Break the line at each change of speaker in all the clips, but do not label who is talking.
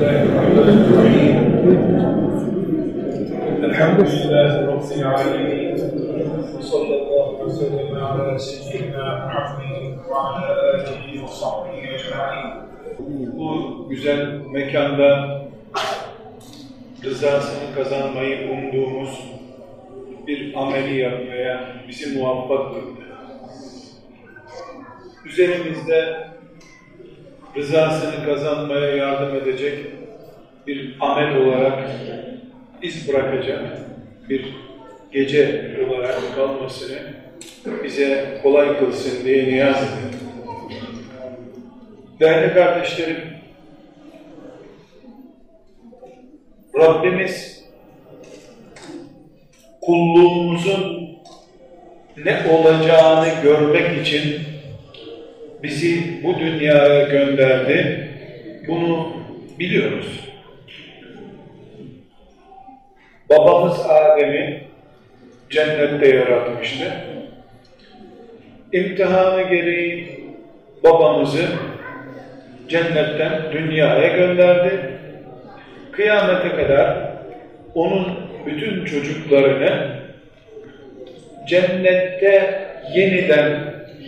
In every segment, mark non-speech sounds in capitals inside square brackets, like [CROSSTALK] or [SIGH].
الله الرحمن الرحيم الحمد لله رب العالمين وصلى الله وسلم على سيدنا محمد وعلى آله وصحبه أجمعين Bu güzel mekanda rızasını kazanmayı umduğumuz bir ameli yapmaya bizi muvaffak kıldı. Üzerimizde rızasını kazanmaya yardım edecek bir amel olarak iz bırakacak bir gece olarak kalmasını bize kolay kılsın diye niyaz ederim. Değerli kardeşlerim, Rabbimiz kulluğumuzun ne olacağını görmek için bizi bu dünyaya gönderdi. Bunu biliyoruz. Babamız Adem'i cennette yaratmıştı. İmtihanı gereği babamızı cennetten dünyaya gönderdi. Kıyamete kadar onun bütün çocuklarını cennette yeniden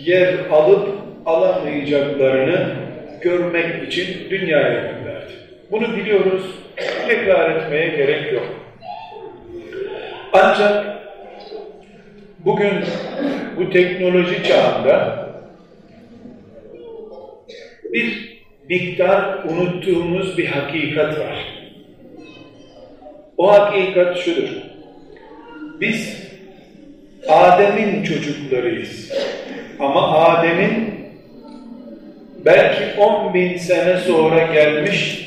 yer alıp alamayacaklarını görmek için dünyaya gönderdi. Bunu biliyoruz, tekrar etmeye gerek yok. Ancak bugün bu teknoloji çağında bir miktar unuttuğumuz bir hakikat var. O hakikat şudur. Biz Adem'in çocuklarıyız. Ama Adem'in belki 10 bin sene sonra gelmiş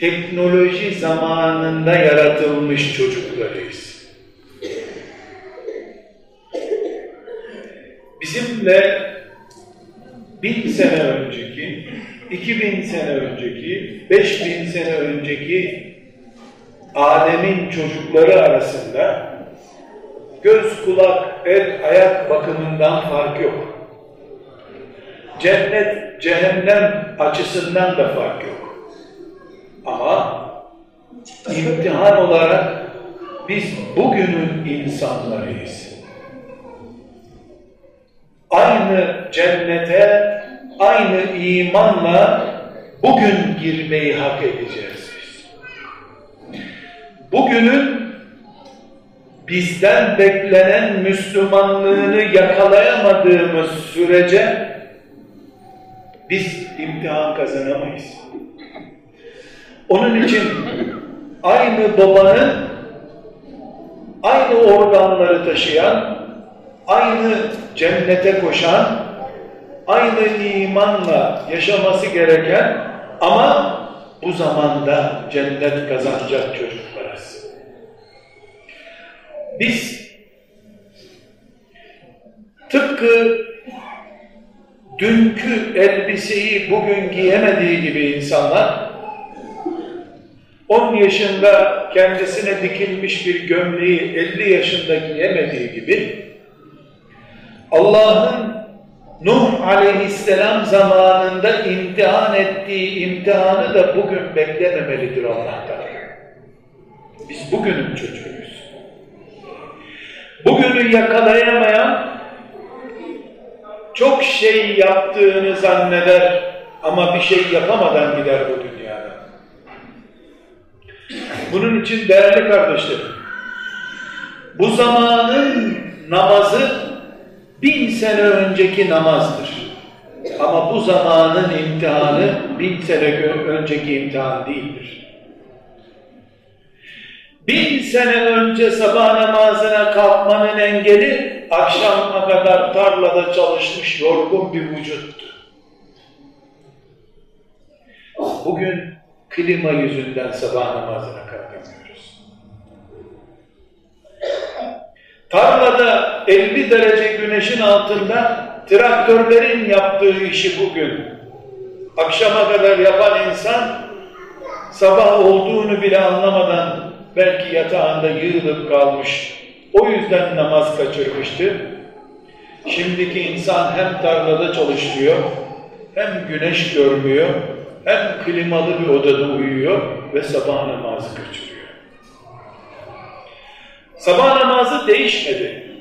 teknoloji zamanında yaratılmış çocuklarıyız. Bizimle bin sene önceki, iki bin sene önceki, beş bin sene önceki Adem'in çocukları arasında göz, kulak, el, ayak bakımından fark yok. Cennet, cehennem açısından da fark yok. Ama imtihan olarak biz bugünün insanlarıyız. Aynı cennete, aynı imanla bugün girmeyi hak edeceğiz biz. Bugünün bizden beklenen Müslümanlığını yakalayamadığımız sürece biz imtihan kazanamayız. Onun için aynı babanın aynı organları taşıyan, aynı cennete koşan, aynı imanla yaşaması gereken ama bu zamanda cennet kazanacak çocuklarız. Biz tıpkı dünkü elbiseyi bugün giyemediği gibi insanlar 10 yaşında kendisine dikilmiş bir gömleği 50 yaşında giyemediği gibi Allah'ın Nuh aleyhisselam zamanında imtihan ettiği imtihanı da bugün beklememelidir Allah'tan. Biz bugünün çocuğuyuz. Bugünü yakalayamayan çok şey yaptığını zanneder ama bir şey yapamadan gider bu dünyada. Bunun için değerli kardeşlerim, bu zamanın namazı bin sene önceki namazdır. Ama bu zamanın imtihanı bin sene önceki imtihan değildir. Bin sene önce sabah namazına kalkmanın engeli akşama kadar tarlada çalışmış yorgun bir vücuttu. Bugün klima yüzünden sabah namazına kalkamıyoruz. Tarlada 50 derece güneşin altında traktörlerin yaptığı işi bugün akşama kadar yapan insan sabah olduğunu bile anlamadan belki yatağında yığılıp kalmış. O yüzden namaz kaçırmıştı. Şimdiki insan hem tarlada çalışıyor, hem güneş görmüyor, hem klimalı bir odada uyuyor ve sabah namazı kaçırıyor. Sabah namazı değişmedi.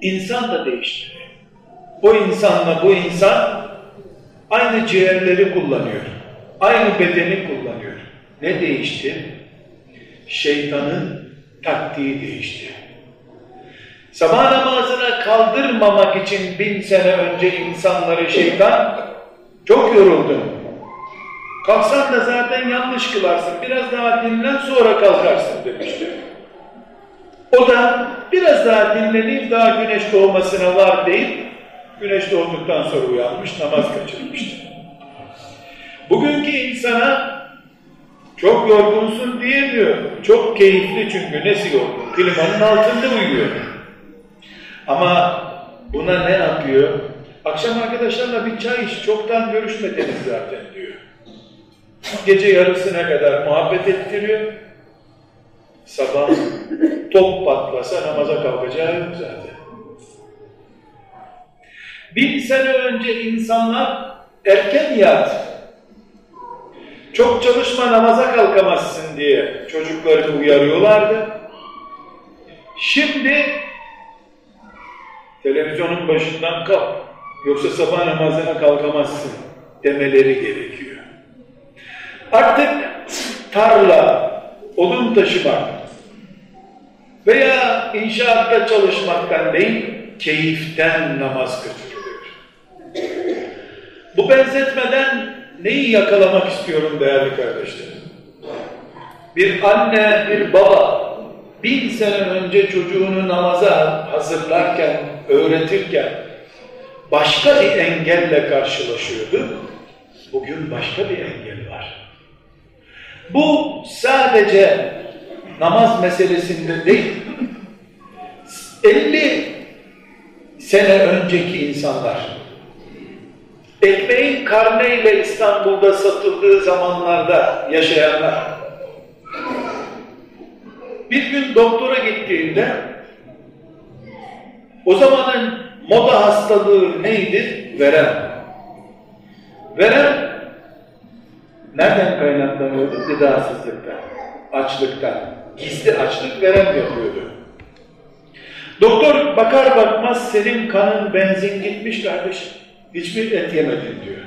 İnsan da değişmedi. O insanla bu insan aynı ciğerleri kullanıyor. Aynı bedeni kullanıyor. Ne değişti? Şeytanın taktiği değişti. Sabah namazına kaldırmamak için bin sene önce insanları şeytan çok yoruldum. Kalksan da zaten yanlış kılarsın. Biraz daha dinlen sonra kalkarsın demişti. O da biraz daha dinleneyim daha güneş doğmasına var deyip güneş doğduktan sonra uyanmış namaz kaçırmıştı. Bugünkü insana çok yorgunsun diyemiyor. Çok keyifli çünkü nesi yorgun? Klimanın altında uyuyor. Ama buna ne yapıyor? Akşam arkadaşlarla bir çay iç, çoktan görüşmediniz zaten diyor. Gece yarısına kadar muhabbet ettiriyor. Sabah top patlasa namaza kalkacağı yok zaten. Bin sene önce insanlar erken yat, çok çalışma namaza kalkamazsın diye çocuklarını uyarıyorlardı. Şimdi televizyonun başından kalk, yoksa sabah namazına kalkamazsın demeleri gerekiyor. Artık tarla, odun taşımak veya inşaatta çalışmaktan değil, keyiften namaz kaçırılıyor. Bu benzetmeden neyi yakalamak istiyorum değerli kardeşlerim? Bir anne, bir baba bin sene önce çocuğunu namaza hazırlarken, öğretirken başka bir engelle karşılaşıyordu. Bugün başka bir engel var. Bu sadece namaz meselesinde değil, 50 sene önceki insanlar, ekmeğin karneyle İstanbul'da satıldığı zamanlarda yaşayanlar, bir gün doktora gittiğinde, o zamanın moda hastalığı neydi? Verem. Verem, nereden kaynaklanıyordu? Gıdasızlıktan, açlıktan. Gizli açlık verem yapıyordu. Doktor bakar bakmaz senin kanın benzin gitmiş kardeşim. Hiçbir et yemedin diyor.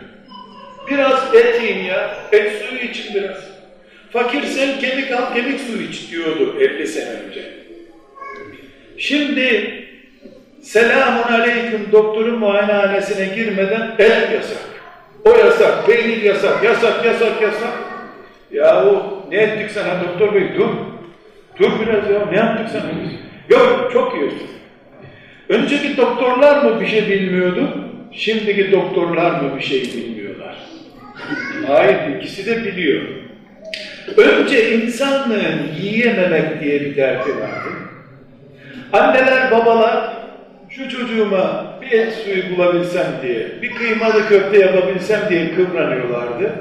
Biraz et yiyin ya, et suyu için biraz. Fakirsen kemik al, kemik suyu iç diyordu 50 sene önce. Şimdi selamun aleyküm doktorun muayenehanesine girmeden et yasak. O yasak, peynir yasak, yasak, yasak, yasak. Yahu ne ettik sana doktor bey dur. Dur biraz ya ne yaptık sana? Yok çok yiyorsun. Önceki doktorlar mı bir şey bilmiyordu? Şimdiki doktorlar mı bir şey bilmiyorlar? Hayır ikisi de biliyor. Önce insanlığın yiyememek diye bir derdi vardı. Anneler, babalar şu çocuğuma bir et suyu bulabilsem diye, bir kıymalı köfte yapabilsem diye kıvranıyorlardı.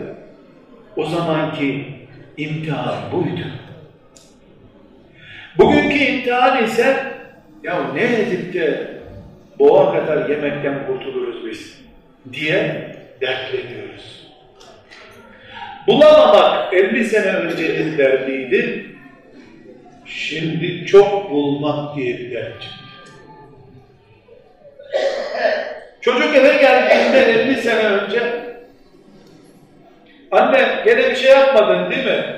O zamanki imtihan buydu. Bugünkü imtihan ise ya ne edip de boğa kadar yemekten kurtuluruz biz diye dertleniyoruz. Bulamamak 50 sene öncenin derdiydi. Şimdi çok bulmak diye bir dert çıktı. Çocuk eve geldiğinde 50 sene önce anne gene bir şey yapmadın değil mi?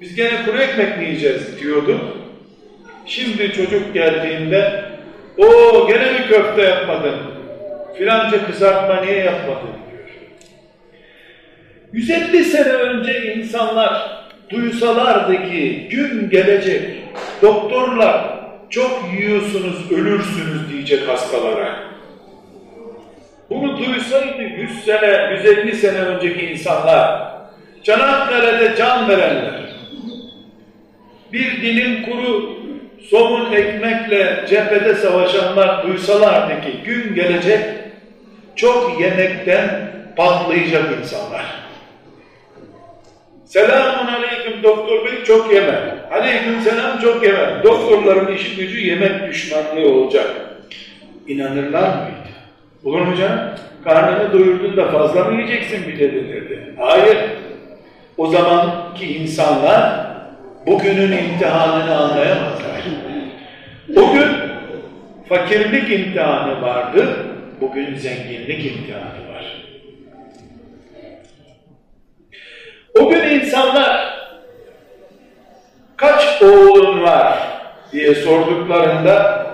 Biz gene kuru ekmek mi yiyeceğiz diyordu. Şimdi çocuk geldiğinde o gene mi köfte yapmadın? Filanca kızartma niye yapmadın diyor. 150 sene önce insanlar duysalardı ki gün gelecek doktorlar çok yiyorsunuz ölürsünüz diyecek hastalara. Bunu duysaydı 100 sene, 150 sene önceki insanlar, Çanakkale'de can verenler, bir dilim kuru somun ekmekle cephede savaşanlar duysalardı ki gün gelecek çok yemekten patlayacak insanlar. Selamun aleyküm doktor bey çok yeme. Aleyküm selam çok yeme. Doktorların işi gücü yemek düşmanlığı olacak. İnanırlar mıydı? Olur mu? Karnını doyurdun da fazla mı yiyeceksin bir de denirdi. Hayır. O zamanki insanlar bugünün imtihanını anlayamazlar. O gün fakirlik imtihanı vardı, bugün zenginlik imtihanı var. O gün insanlar kaç oğlun var diye sorduklarında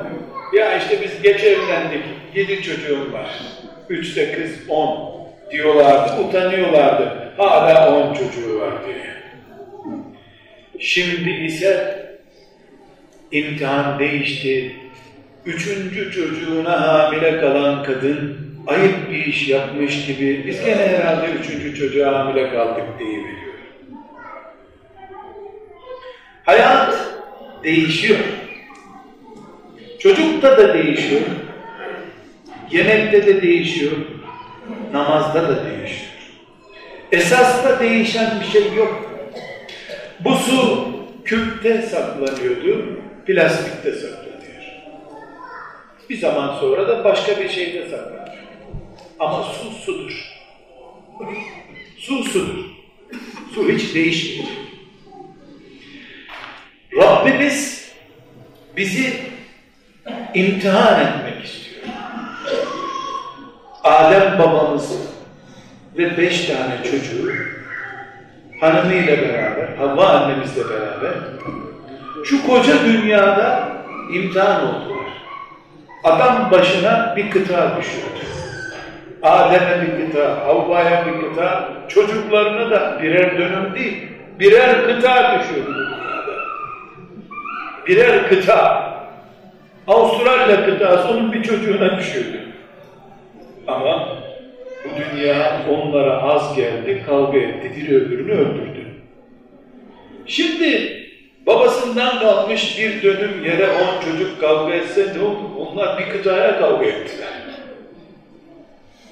ya işte biz geç evlendik, yedi çocuğum var, üçte kız on diyorlardı, utanıyorlardı. Hala on çocuğu var diye. Şimdi ise imtihan değişti. Üçüncü çocuğuna hamile kalan kadın ayıp bir iş yapmış gibi biz gene herhalde üçüncü çocuğa hamile kaldık diye veriyor. Hayat değişiyor. Çocukta da değişiyor. Yemekte de değişiyor. Namazda da değişiyor. Esasda değişen bir şey yok. Bu su küpte saklanıyordu, plastikte saklanıyor. Bir zaman sonra da başka bir şeyde saklanıyor. Ama su sudur. Su sudur. Su hiç değişmeyecek. Rabbimiz bizi imtihan etmek istiyor. Adem babamız ve beş tane çocuğu hanımıyla beraber, Havva annemizle beraber şu koca dünyada imtihan oldular. Adam başına bir kıta düşürdü. Adem'e bir kıta, Havva'ya bir kıta, çocuklarına da birer dönüm değil, birer kıta düşürdü Birer kıta. Avustralya kıtası onun bir çocuğuna düşürdü. Ama bu dünya onlara az geldi, kavga etti, biri öbürünü öldürdü. Şimdi babasından kalmış bir dönüm yere on çocuk kavga etse ne olur? Onlar bir kıtaya kavga ettiler.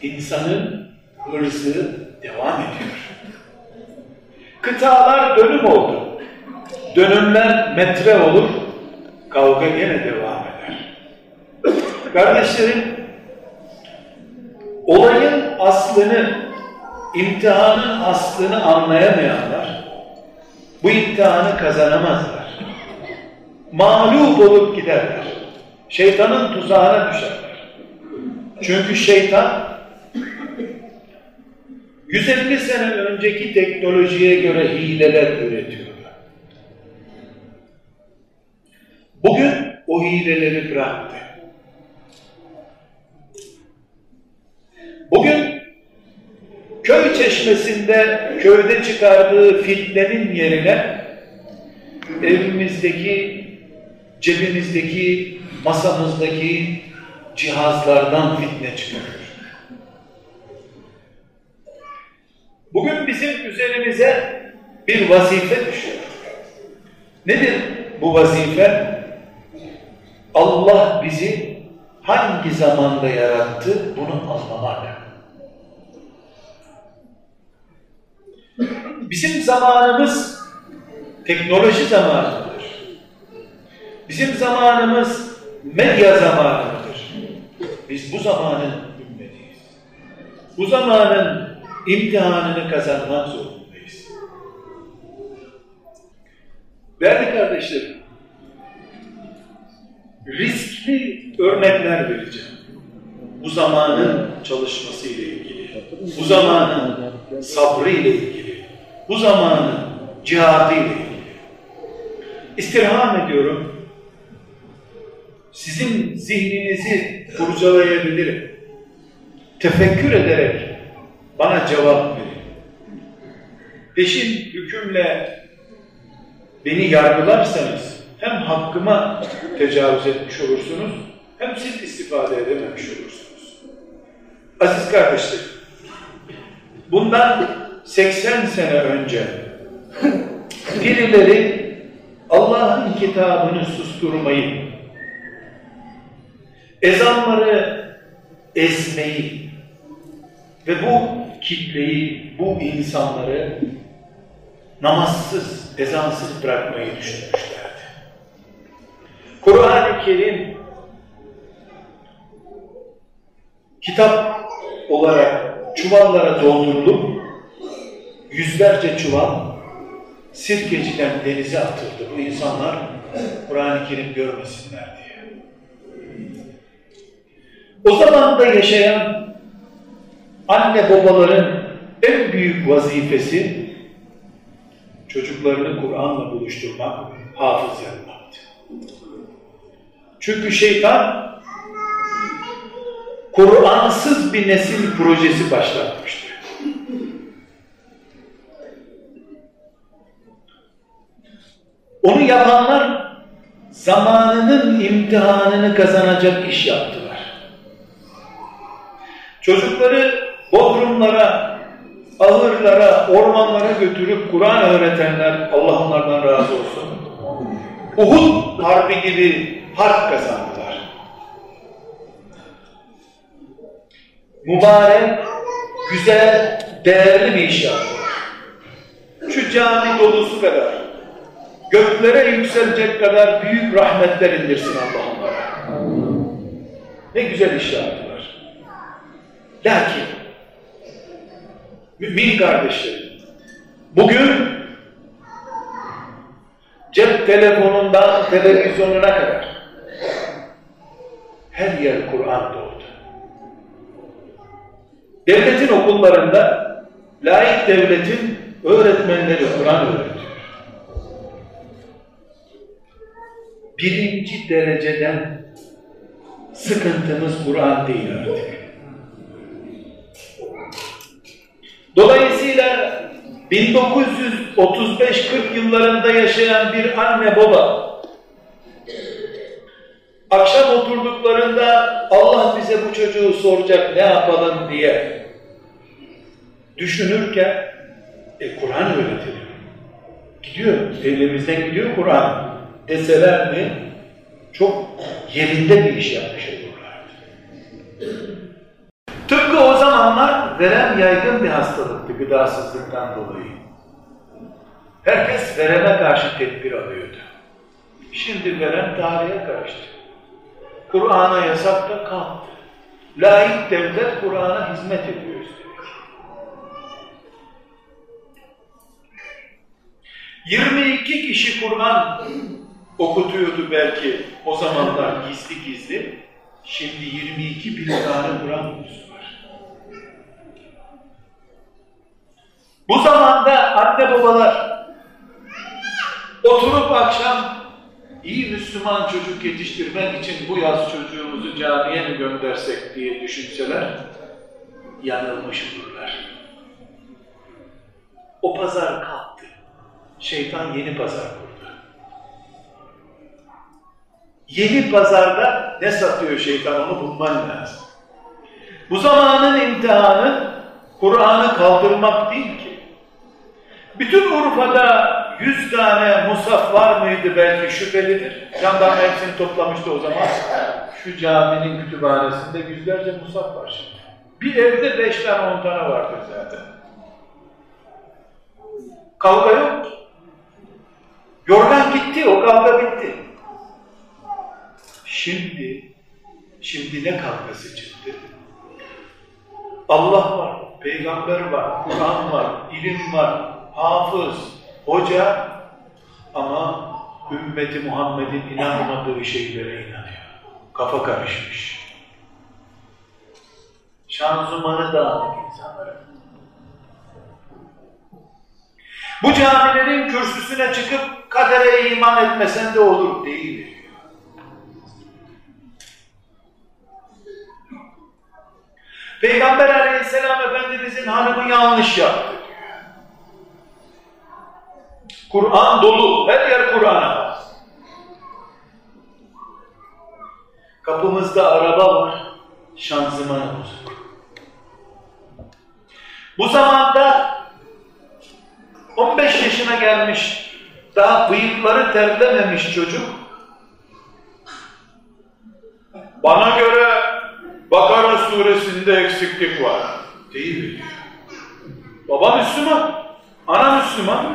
İnsanın hırsı devam ediyor. Kıtalar dönüm oldu. Dönümler metre olur, kavga yine devam eder. Kardeşlerim, olayın aslını, imtihanın aslını anlayamayanlar, bu imtihanı kazanamazlar. Mağlup olup giderler. Şeytanın tuzağına düşerler. Çünkü şeytan 150 sene önceki teknolojiye göre hileler üretiyor. Bugün o hileleri bıraktı. Bugün köy çeşmesinde köyde çıkardığı fitnenin yerine evimizdeki, cebimizdeki, masamızdaki cihazlardan fitne çıkarıyor. Bugün bizim üzerimize bir vazife düşüyor. Nedir bu vazife? Allah bizi hangi zamanda yarattı bunu anlamak. Bizim zamanımız teknoloji zamanıdır. Bizim zamanımız medya zamanıdır. Biz bu zamanın ümmetiyiz. Bu zamanın imtihanını kazanmak zorundayız. Değerli kardeşlerim, riskli örnekler vereceğim. Bu zamanın çalışması ile ilgili, bu zamanın sabrı ile ilgili, bu zamanın cihadı ile ilgili. İstirham ediyorum, sizin zihninizi kurcalayabilirim. Tefekkür ederek bana cevap verin. Peşin hükümle beni yargılarsanız hem hakkıma tecavüz etmiş olursunuz hem siz istifade edememiş olursunuz. Aziz kardeşlerim, bundan 80 sene önce [LAUGHS] birileri Allah'ın kitabını susturmayı, ezanları ezmeyi ve bu kitleyi, bu insanları namazsız, ezansız bırakmayı düşünmüşlerdi. Kur'an-ı Kerim kitap olarak çuvallara doldurulup yüzlerce çuval sirkeciden denize atıldı. Bu insanlar Kur'an-ı Kerim görmesinler diye. O zaman da yaşayan anne babaların en büyük vazifesi çocuklarını Kur'an'la buluşturmak, hafız yapmaktı. Çünkü şeytan Kur'ansız bir nesil projesi başlatmıştı. Onu yapanlar zamanının imtihanını kazanacak iş yaptılar. Çocukları bodrumlara, ahırlara, ormanlara götürüp Kur'an öğretenler, Allah onlardan razı olsun. Uhud harbi gibi harp kazandılar. Mübarek, güzel, değerli bir iş yaptılar. Şu cami dolusu kadar, göklere yükselecek kadar büyük rahmetler indirsin Allah onlara. Ne güzel iş yaptılar. Lakin, mümin kardeşlerim, bugün cep telefonundan televizyonuna kadar her yer Kur'an doldu. Devletin okullarında laik devletin öğretmenleri Kur'an öğretiyor. Birinci dereceden sıkıntımız Kur'an değil artık. Dolayısıyla 1935-40 yıllarında yaşayan bir anne baba akşam oturduklarında Allah bize bu çocuğu soracak ne yapalım diye düşünürken e, Kur'an öğretiliyor. Gidiyor, elimizden gidiyor Kur'an deseler mi çok yerinde bir iş yapmış olurlardı. Tıpkı o zamanlar verem yaygın bir hastalıktı gıdasızlıktan dolayı. Herkes vereme karşı tedbir alıyordu. Şimdi verem tarihe karıştı. Kur'an'a yasak da kalktı. Laik devlet Kur'an'a hizmet ediyor üstelik. 22 kişi Kur'an okutuyordu belki o zamanlar gizli gizli. Şimdi 22 bin tane Kur'an kursu var. Bu zamanda anne babalar oturup akşam iyi Müslüman çocuk yetiştirmek için bu yaz çocuğumuzu camiye mi göndersek diye düşünseler yanılmış olurlar. O pazar kalktı. Şeytan yeni pazar kurdu. Yeni pazarda ne satıyor şeytan onu bulman lazım. Bu zamanın imtihanı Kur'an'ı kaldırmak değil ki. Bütün Urfa'da yüz tane musaf var mıydı belki şüphelidir. Jandarma hepsini toplamıştı o zaman. Şu caminin kütüphanesinde yüzlerce musaf var şimdi. Bir evde beş tane on tane vardır zaten. Kavga yok. Yorgan gitti, o kavga bitti. Şimdi, şimdi ne kavgası çıktı? Allah var, peygamber var, Kur'an var, ilim var, hafız, hoca ama ümmeti Muhammed'in inanmadığı şeylere inanıyor. Kafa karışmış. Şanzımanı dağınık insanlara. Bu camilerin kürsüsüne çıkıp kadere iman etmesen de olur değil. Peygamber aleyhisselam Efendimizin hanımı yanlış yaptı. Kur'an dolu, her yer Kur'an'a. Kapımızda araba var, şanzımanı bozuk. Bu zamanda 15 yaşına gelmiş, daha bıyıkları terlememiş çocuk, bana göre Bakara suresinde eksiklik var. Değil mi. Baba Müslüman, ana Müslüman.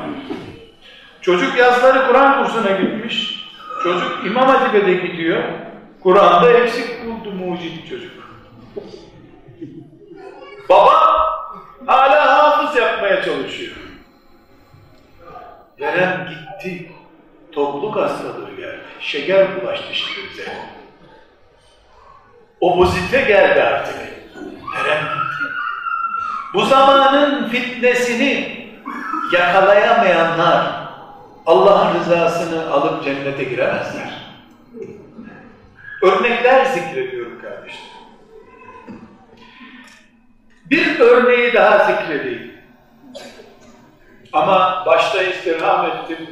Çocuk yazları Kur'an kursuna gitmiş. Çocuk İmam Hatip'e gidiyor. Kur'an'da eksik buldu mucit çocuk. Baba hala hafız yapmaya çalışıyor. Verem gitti. Topluluk hastalığı geldi. Şeker bulaştı şimdi bize. Obozite geldi artık. Verem gitti. Bu zamanın fitnesini yakalayamayanlar Allah'ın rızasını alıp cennete giremezler. Örnekler zikrediyorum kardeşler. Bir örneği daha zikredeyim. Ama başta istirham ettim.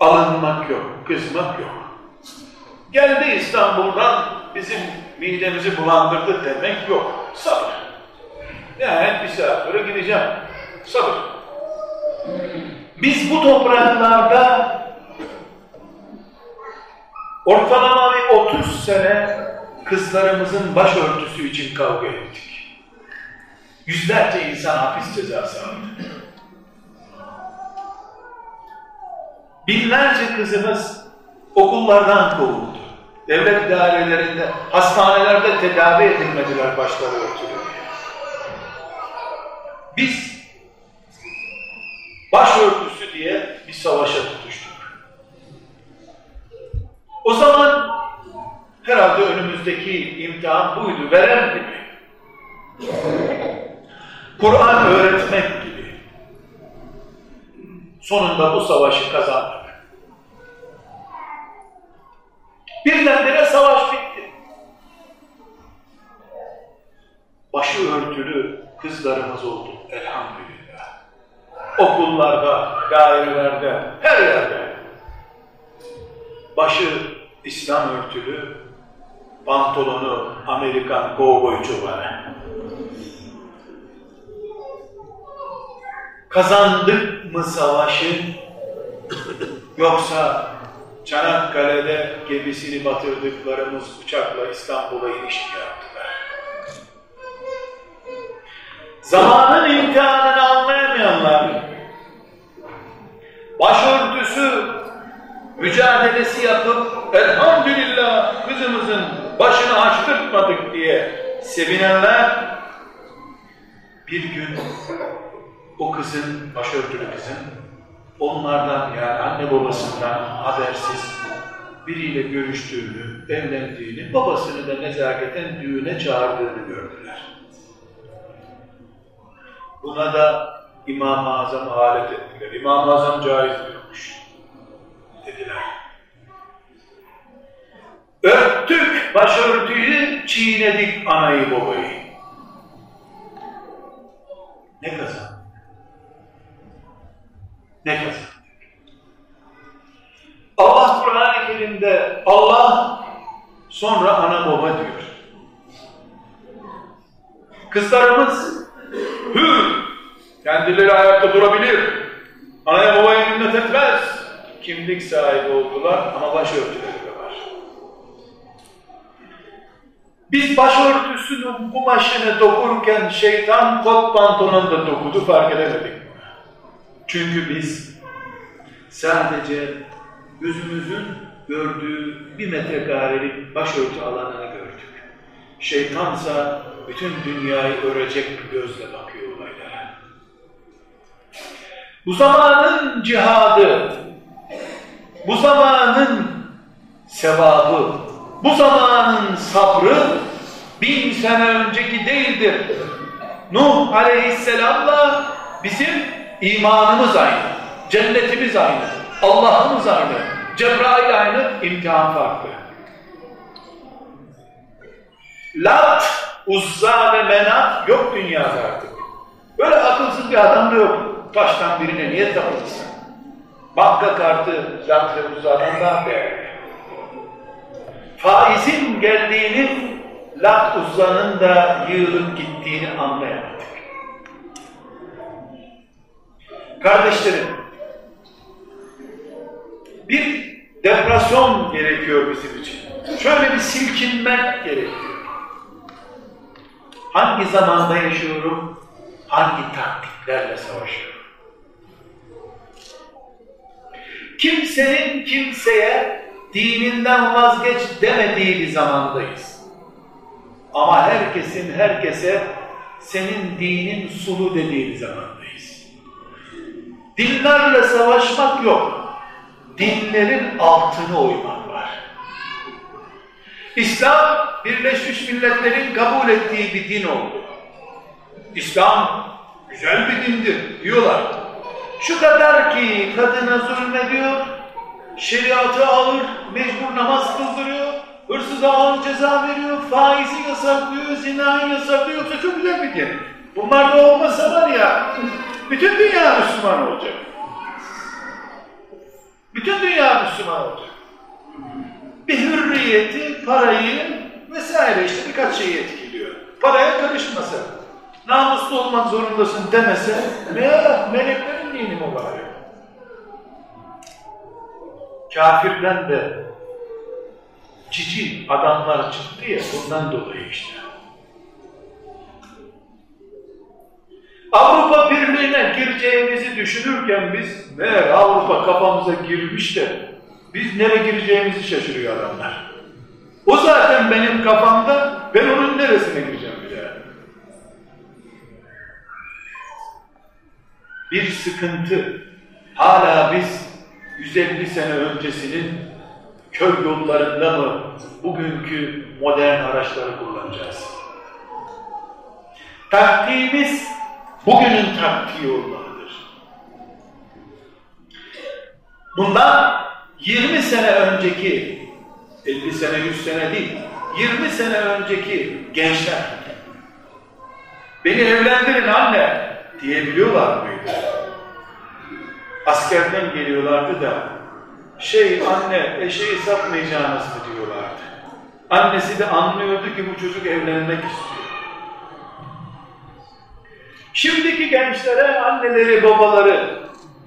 Alınmak yok, kızmak yok. Geldi İstanbul'dan bizim midemizi bulandırdı demek yok. Sabır. Yani bir saat sonra gideceğim. Sabır. Biz bu topraklarda ortalama bir 30 sene kızlarımızın başörtüsü için kavga ettik. Yüzlerce insan hapis cezası aldı. Binlerce kızımız okullardan kovuldu. Devlet dairelerinde, hastanelerde tedavi edilmediler başları örtülü. Biz başörtüsü diye bir savaşa tutuştuk. O zaman herhalde önümüzdeki imtihan buydu, veren gibi. Kur'an öğretmek gibi. Sonunda bu savaşı kazandık. Birdenbire savaş bitti. Başı örtülü kızlarımız oldu elhamdülillah. Okullarda, dairelerde, her yerde. Başı İslam örtülü, pantolonu Amerikan kovboy çobanı. Kazandık mı savaşı yoksa Çanakkale'de gemisini batırdıklarımız uçakla İstanbul'a iniş mi yaptılar? Zamanın imtihanını anlayamayanlar başörtüsü mücadelesi yapıp elhamdülillah kızımızın başını açtırtmadık diye sevinenler bir gün o kızın, başörtülü kızın onlardan yani anne babasından habersiz biriyle görüştüğünü, evlendiğini, babasını da nezaketen düğüne çağırdığını gördüler. Buna da İmam-ı Azam alet ettiler. İmam-ı Azam caiz diyormuş. Dediler. Örttük başörtüyü, çiğnedik anayı babayı. Ne kazandık? Ne kazandık? Allah Kur'an-ı Kerim'de Allah sonra ana baba diyor. Kızlarımız hür, kendileri ayakta durabilir, anaya babaya minnet etmez. Kimlik sahibi oldular ama başörtüleri de var. Biz başörtüsünün kumaşını dokurken şeytan kot pantolonu da dokudu fark edemedik. Çünkü biz sadece gözümüzün gördüğü bir metrekarelik başörtü alanını gördük. Şeytansa bütün dünyayı örecek bir gözle bakıyor Bu zamanın cihadı, bu zamanın sevabı, bu zamanın sabrı bin sene önceki değildir. Nuh aleyhisselamla bizim imanımız aynı, cennetimiz aynı, Allah'ımız aynı, Cebrail aynı, imtihan farklı. Lat, Uzza ve Menat yok dünyada artık. Böyle akılsız bir adam da yok. Taştan birine niye takılsın? Banka kartı Uzza'dan daha değerli. Faizin geldiğini Lat Uzza'nın da yığılıp gittiğini anlayamadık. Kardeşlerim, bir depresyon gerekiyor bizim için. Şöyle bir silkinmek gerekiyor. Hangi zamanda yaşıyorum? Hangi taktiklerle savaşıyorum? Kimsenin kimseye dininden vazgeç demediği bir zamandayız. Ama herkesin herkese senin dinin sulu dediğin zamandayız. Dinlerle savaşmak yok. Dinlerin altını oymak var. İslam Birleşmiş Milletler'in kabul ettiği bir din oldu. İslam güzel bir dindir diyorlar. Şu kadar ki kadına zulmediyor, şeriatı alır, mecbur namaz kıldırıyor, hırsıza ağır ceza veriyor, faizi yasaklıyor, zinayı yasaklıyor. Yoksa çok güzel bir din. Bunlar da olmasa var ya, bütün dünya Müslüman olacak. Bütün dünya Müslüman olacak. Bir hürriyeti, parayı vesaire işte birkaç şeyi etkiliyor. Paraya karışmasa, namuslu olmak zorundasın demese, ne meleklerin dini mübarek. Kafirden de cici adamlar çıktı ya bundan dolayı işte. Avrupa Birliği'ne gireceğimizi düşünürken biz meğer Avrupa kafamıza girmiş de biz nereye gireceğimizi şaşırıyor adamlar. O zaten benim kafamda ben onun neresine gireceğim bir sıkıntı hala biz 150 sene öncesinin kör yollarında mı bugünkü modern araçları kullanacağız? Taktiğimiz bugünün taktiği olmalıdır. Bundan 20 sene önceki, 50 sene 100 sene değil, 20 sene önceki gençler beni evlendirin anne diyebiliyorlar mıydı? Askerden geliyorlardı da şey anne eşeği satmayacağınız mı diyorlardı. Annesi de anlıyordu ki bu çocuk evlenmek istiyor. Şimdiki gençlere anneleri babaları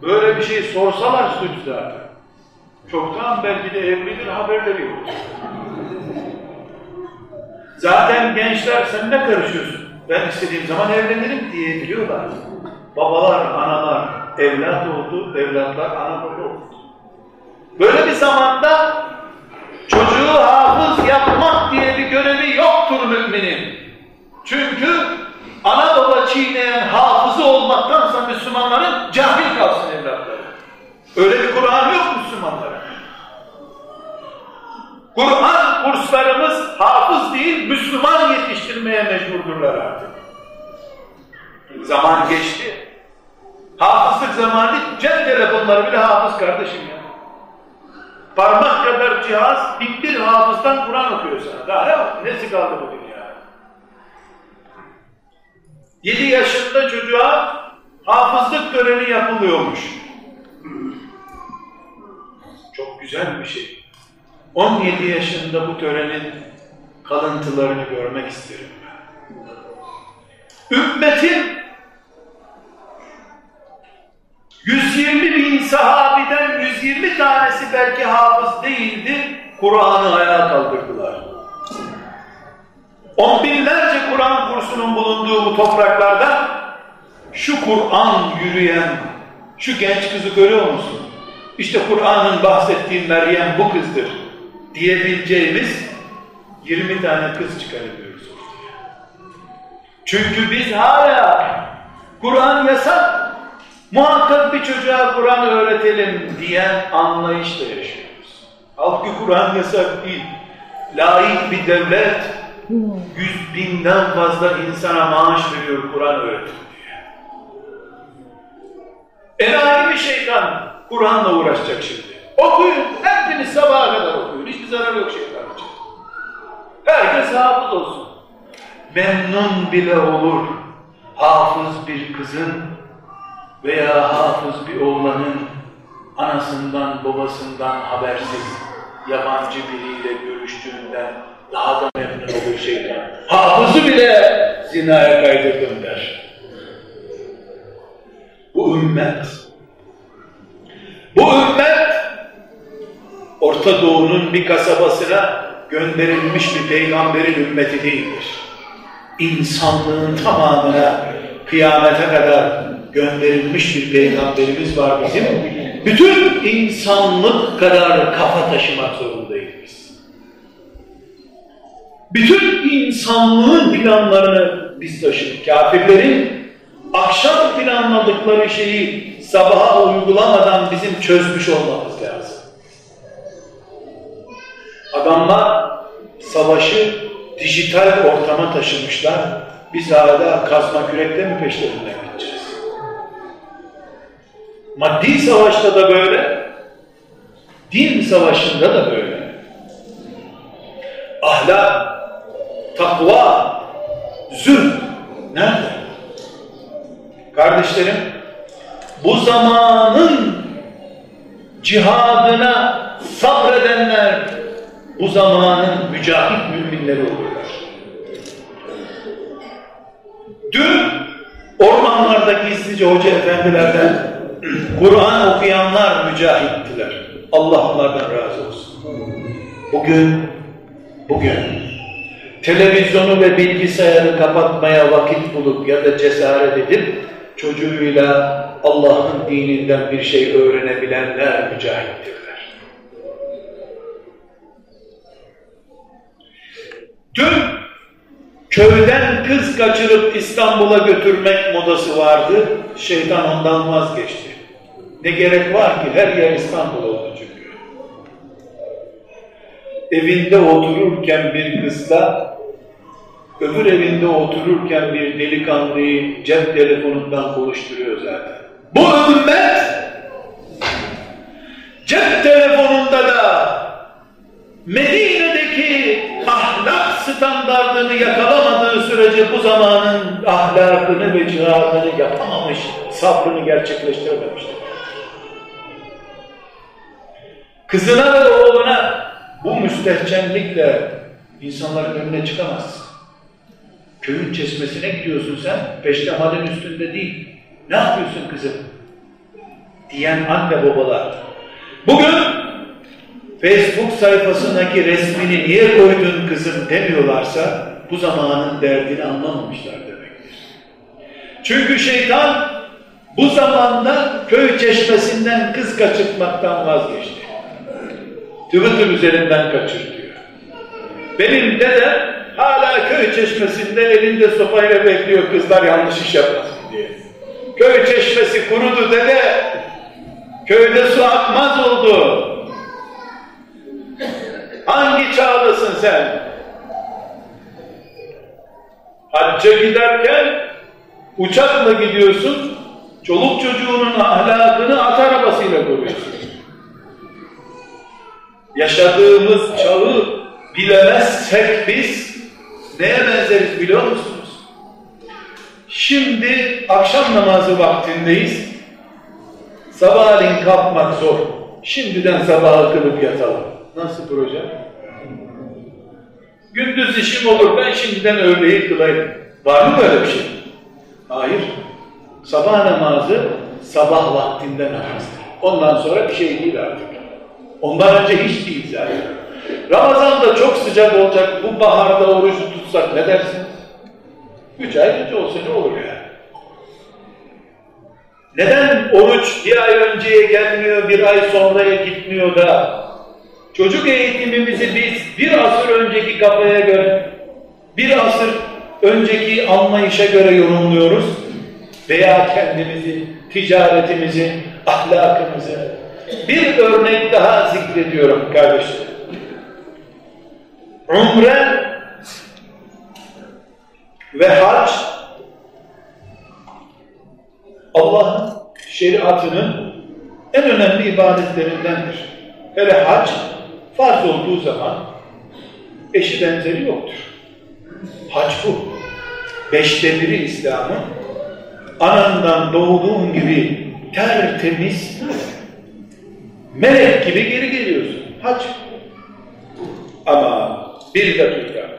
böyle bir şey sorsalar suç. Çoktan belki de evlidir haberleri yok. Zaten gençler sen ne karışıyorsun? Ben istediğim zaman evlenirim diyebiliyorlar. Babalar, analar evlat oldu, evlatlar ana baba oldu. Böyle bir zamanda çocuğu hafız yapmak diye bir görevi yoktur müminin. Çünkü ana baba çiğneyen hafızı olmaktansa Müslümanların cahil kalsın evlatları. Öyle bir Kur'an yok Müslümanlara. Kur'an kurslarımız hafız değil, Müslüman yetiştirmeye mecburdurlar artık. Zaman geçti. Hafızlık zamanı cep telefonları bile hafız kardeşim ya. Parmak kadar cihaz, binbir hafızdan Kur'an okuyor sana. Daha ne? Nesi kaldı bu dünya? Yedi yaşında çocuğa hafızlık töreni yapılıyormuş. Çok güzel bir şey. 17 yaşında bu törenin kalıntılarını görmek isterim ben. Ümmetin 120 bin sahabiden 120 tanesi belki hafız değildi, Kur'an'ı ayağa kaldırdılar. On binlerce Kur'an kursunun bulunduğu bu topraklarda şu Kur'an yürüyen, şu genç kızı görüyor musun? İşte Kur'an'ın bahsettiği Meryem bu kızdır diyebileceğimiz 20 tane kız çıkarabiliyoruz ortaya. Çünkü biz hala Kur'an yasak, muhakkak bir çocuğa Kur'an öğretelim diyen anlayışla yaşıyoruz. Halbuki Kur'an yasak değil. Laik bir devlet yüz binden fazla insana maaş veriyor Kur'an öğretin diye. Enayi bir şeytan Kur'an'la uğraşacak şimdi. Okuyun, hepiniz sabaha kadar okuyun. Hiçbir zarar yok şeytan için. Herkes hafız olsun. Memnun bile olur hafız bir kızın veya hafız bir oğlanın anasından babasından habersiz yabancı biriyle görüştüğünden daha da memnun olur şeytan. Hafızı bile zinaya kaydırdım der. Bu ümmet bu ümmet Orta Doğu'nun bir kasabasına gönderilmiş bir peygamberin ümmeti değildir. İnsanlığın tamamına kıyamete kadar gönderilmiş bir peygamberimiz var bizim. Bütün insanlık kadar kafa taşımak zorundayız biz. Bütün insanlığın planlarını biz taşıdık. Kafirlerin akşam planladıkları şeyi sabaha uygulamadan bizim çözmüş olmamız lazım. Adamlar savaşı dijital ortama taşımışlar. Biz hala kazma kürekle mi peşlerinden gideceğiz? Maddi savaşta da böyle, din savaşında da böyle. Ahlak, takva, zülm nerede? Kardeşlerim, bu zamanın cihadına sabredenler bu zamanın mücahit müminleri olurlar. Dün ormanlarda gizlice hoca efendilerden Kur'an okuyanlar mücahittiler. Allah onlardan razı olsun. Bugün, bugün televizyonu ve bilgisayarı kapatmaya vakit bulup ya da cesaret edip çocuğuyla Allah'ın dininden bir şey öğrenebilenler mücahittirler. Dün köyden kız kaçırıp İstanbul'a götürmek modası vardı. Şeytan ondan vazgeçti. Ne gerek var ki her yer İstanbul oldu çünkü. Evinde otururken bir kızla öbür evinde otururken bir delikanlıyı cep telefonundan konuşturuyor zaten. Bu ümmet cep telefonunda da ahlak standartını yakalamadığı sürece bu zamanın ahlakını ve cihadını yapamamış, sabrını gerçekleştirememiştir. Kızına ve oğluna bu müstehcenlikle insanların önüne çıkamazsın. Köyün çeşmesine gidiyorsun sen, peştemalin üstünde değil. Ne yapıyorsun kızım? Diyen anne babalar. Bugün Facebook sayfasındaki resmini niye koydun kızım demiyorlarsa bu zamanın derdini anlamamışlar demektir. Çünkü şeytan bu zamanda köy çeşmesinden kız kaçırtmaktan vazgeçti. Twitter üzerinden kaçırtıyor. Benim dedem hala köy çeşmesinde elinde sopayla bekliyor kızlar yanlış iş yapmasın diye. Köy çeşmesi kurudu dede. Köyde su akmaz oldu. Hangi çağdasın sen? Hacca giderken uçakla gidiyorsun, çoluk çocuğunun ahlakını at arabasıyla koruyorsun. Yaşadığımız çağı bilemezsek biz neye benzeriz biliyor musunuz? Şimdi akşam namazı vaktindeyiz. Sabahleyin kalkmak zor. Şimdiden sabaha kılıp yatalım. Nasıl proje? Gündüz işim olur, ben şimdiden öğleyi kılayım. Var mı böyle bir şey? Hayır. Sabah namazı sabah vaktinde namazdır. Ondan sonra bir şey değil artık. Ondan önce hiç değil zaten. Ramazan'da çok sıcak olacak, bu baharda orucu tutsak ne dersiniz? Üç ay önce olsa ne olur yani? Neden oruç bir ay önceye gelmiyor, bir ay sonraya gitmiyor da çocuk eğitimimizi biz bir asır önceki kafaya göre, bir asır önceki anlayışa göre yorumluyoruz veya kendimizi, ticaretimizi, ahlakımızı bir örnek daha zikrediyorum kardeşlerim. Umre ve hac Allah'ın şeriatının en önemli ibadetlerindendir. Hele hac farz olduğu zaman eşi benzeri yoktur. Hac bu. Beşte biri İslam'ın anandan doğduğun gibi tertemiz melek gibi geri geliyorsun. Hac. Ama bir dakika.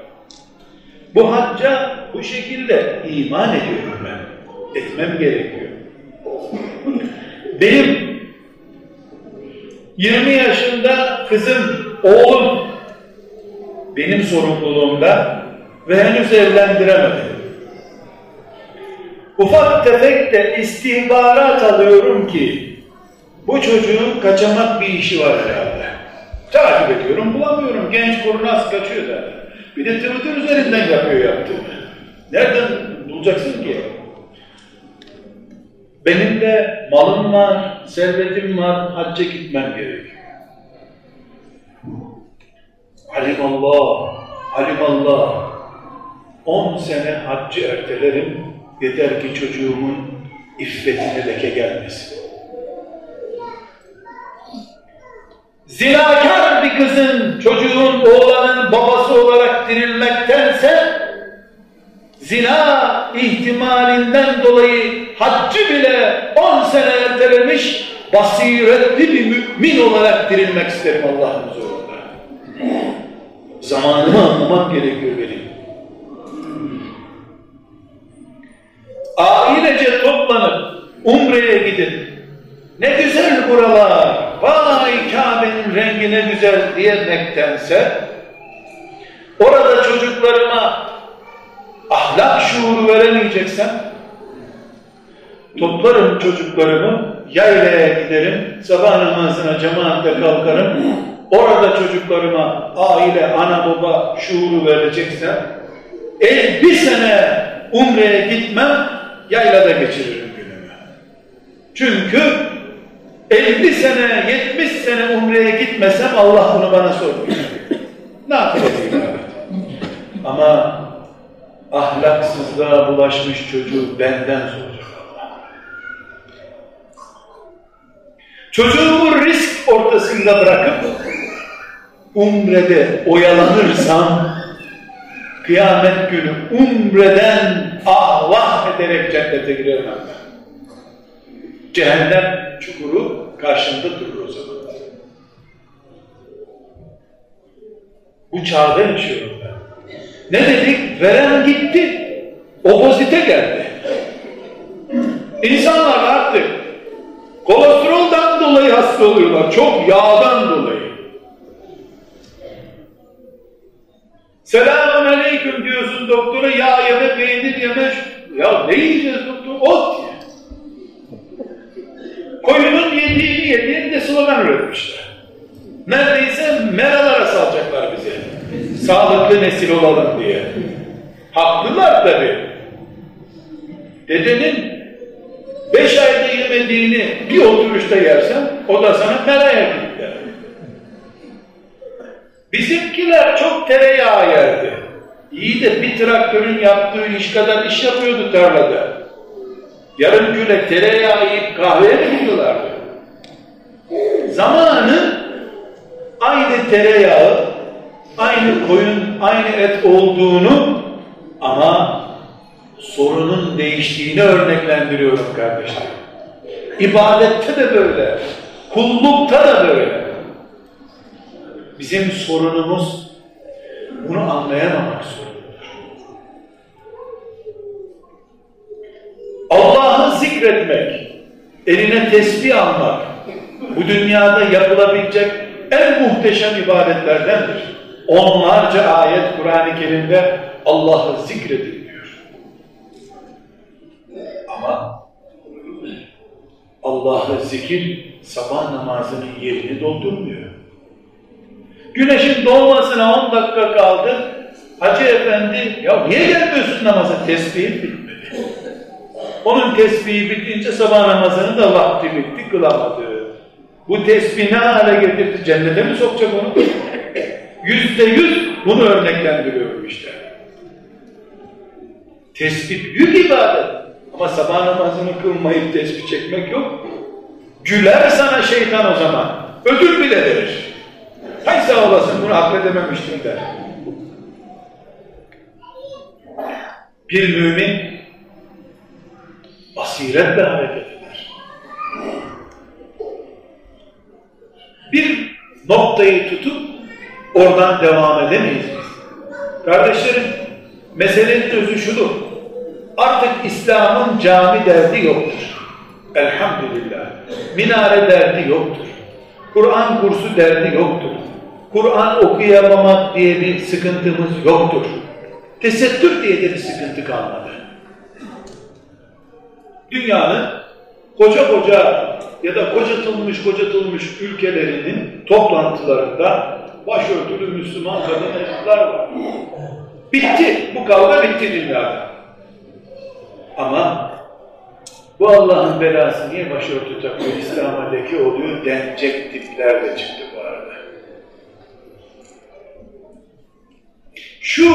Bu hacca bu şekilde iman ediyorum ben. Etmem gerekiyor. Benim 20 yaşında kızım, oğlum benim sorumluluğumda ve henüz evlendiremedim. Ufak tefek de istihbarat alıyorum ki bu çocuğun kaçamak bir işi var herhalde. Takip ediyorum, bulamıyorum. Genç kurnaz kaçıyor da. Bir de Twitter üzerinden yapıyor yaptığını. Nereden bulacaksın ki? Benim de malım var, servetim var, hacca gitmem gerekiyor. Alimallah, alimallah. On sene haccı ertelerim, yeter ki çocuğumun iffetine leke gelmesin. Zinakar bir kızın, çocuğun, oğlanın babası olarak dirilmektense zina ihtimalinden dolayı haccı bile on sene ertelemiş basiretli bir mümin olarak dirilmek isterim Allah'ın huzurunda. Zamanımı anlamam gerekiyor benim. Ailece toplanıp umreye gidin. Ne güzel buralar, vay Kabe'nin rengi ne güzel diyemektense orada çocuklarıma ahlak şuuru veremeyeceksem toplarım çocuklarımı yaylaya giderim sabah namazına cemaatle kalkarım orada çocuklarıma aile ana baba şuuru vereceksem 50 sene umreye gitmem yaylada geçiririm günümü. Çünkü 50 sene 70 sene umreye gitmesem Allah bunu bana sormuyor. Ne yapayım? Ama ahlaksızlığa bulaşmış çocuğu benden soracak Allah. Çocuğumu risk ortasında bırakıp umrede oyalanırsam kıyamet günü umreden ahvah ederek cennete giremem ben. Cehennem çukuru karşımda durur o zaman. Bu çağda yaşıyorum ben. Ne dedik? Veren gitti. Opozite geldi. İnsanlar artık kolesteroldan dolayı hasta oluyorlar. Çok yağdan dolayı. Selamun aleyküm diyorsun doktora yağ yeme, peynir yeme. Ya ne yiyeceğiz doktor? Ot ye. Koyunun yediğini yediğini de slogan üretmişler. Neredeyse meralara salacaklar bize. Sağlıklı nesil olalım diye. Haklılar tabi. Dedenin beş ayda yemediğini bir oturuşta yersen o da sana meraya gitti. Bizimkiler çok tereyağı yerdi. İyi de bir traktörün yaptığı iş kadar iş yapıyordu tarlada. Yarım küle tereyağı yiyip kahveye gidiyorlardı? Zamanı aynı tereyağı, aynı koyun, aynı et olduğunu ama sorunun değiştiğini örneklendiriyorum kardeşler. İbadette de böyle, kullukta da böyle. Bizim sorunumuz bunu anlayamamak sorunudur. Allah'ı zikretmek, eline tesbih almak, bu dünyada yapılabilecek en muhteşem ibadetlerdendir. Onlarca ayet Kur'an-ı Kerim'de Allah'ı zikredin. Ama Allah'ı zikir sabah namazının yerini doldurmuyor. Güneşin doğmasına 10 dakika kaldı. Hacı efendi, ya niye gelmiyorsun namaza? Tesbihim bitmedi. Onun tesbihi bitince sabah namazının da vakti bitti, kılamadı. Bu tesbih ne hale getirdi? Cennete mi sokacak onu? Yüzde yüz bunu örneklendiriyorum işte. Tesbih büyük ibadet. Ama sabah namazını kılmayıp tesbih çekmek yok. Güler sana şeytan o zaman. Ödül bile verir. Hay sağ olasın bunu akledememiştim der. Bir mümin basiretle hareket eder. Bir noktayı tutup oradan devam edemeyiz biz. Kardeşlerim, meselenin özü şudur. Artık İslam'ın cami derdi yoktur. Elhamdülillah. Minare derdi yoktur. Kur'an kursu derdi yoktur. Kur'an okuyamamak diye bir sıkıntımız yoktur. Tesettür diye de bir sıkıntı kalmadı. Dünyanın koca koca ya da kocatılmış kocatılmış ülkelerinin toplantılarında başörtülü Müslüman kadın erkekler var. Bitti. Bu kavga bitti dünyada. Ama bu Allah'ın belası niye başörtü takıyor, İslam'a leke oluyor denecek tipler de çıktı bu arada. Şu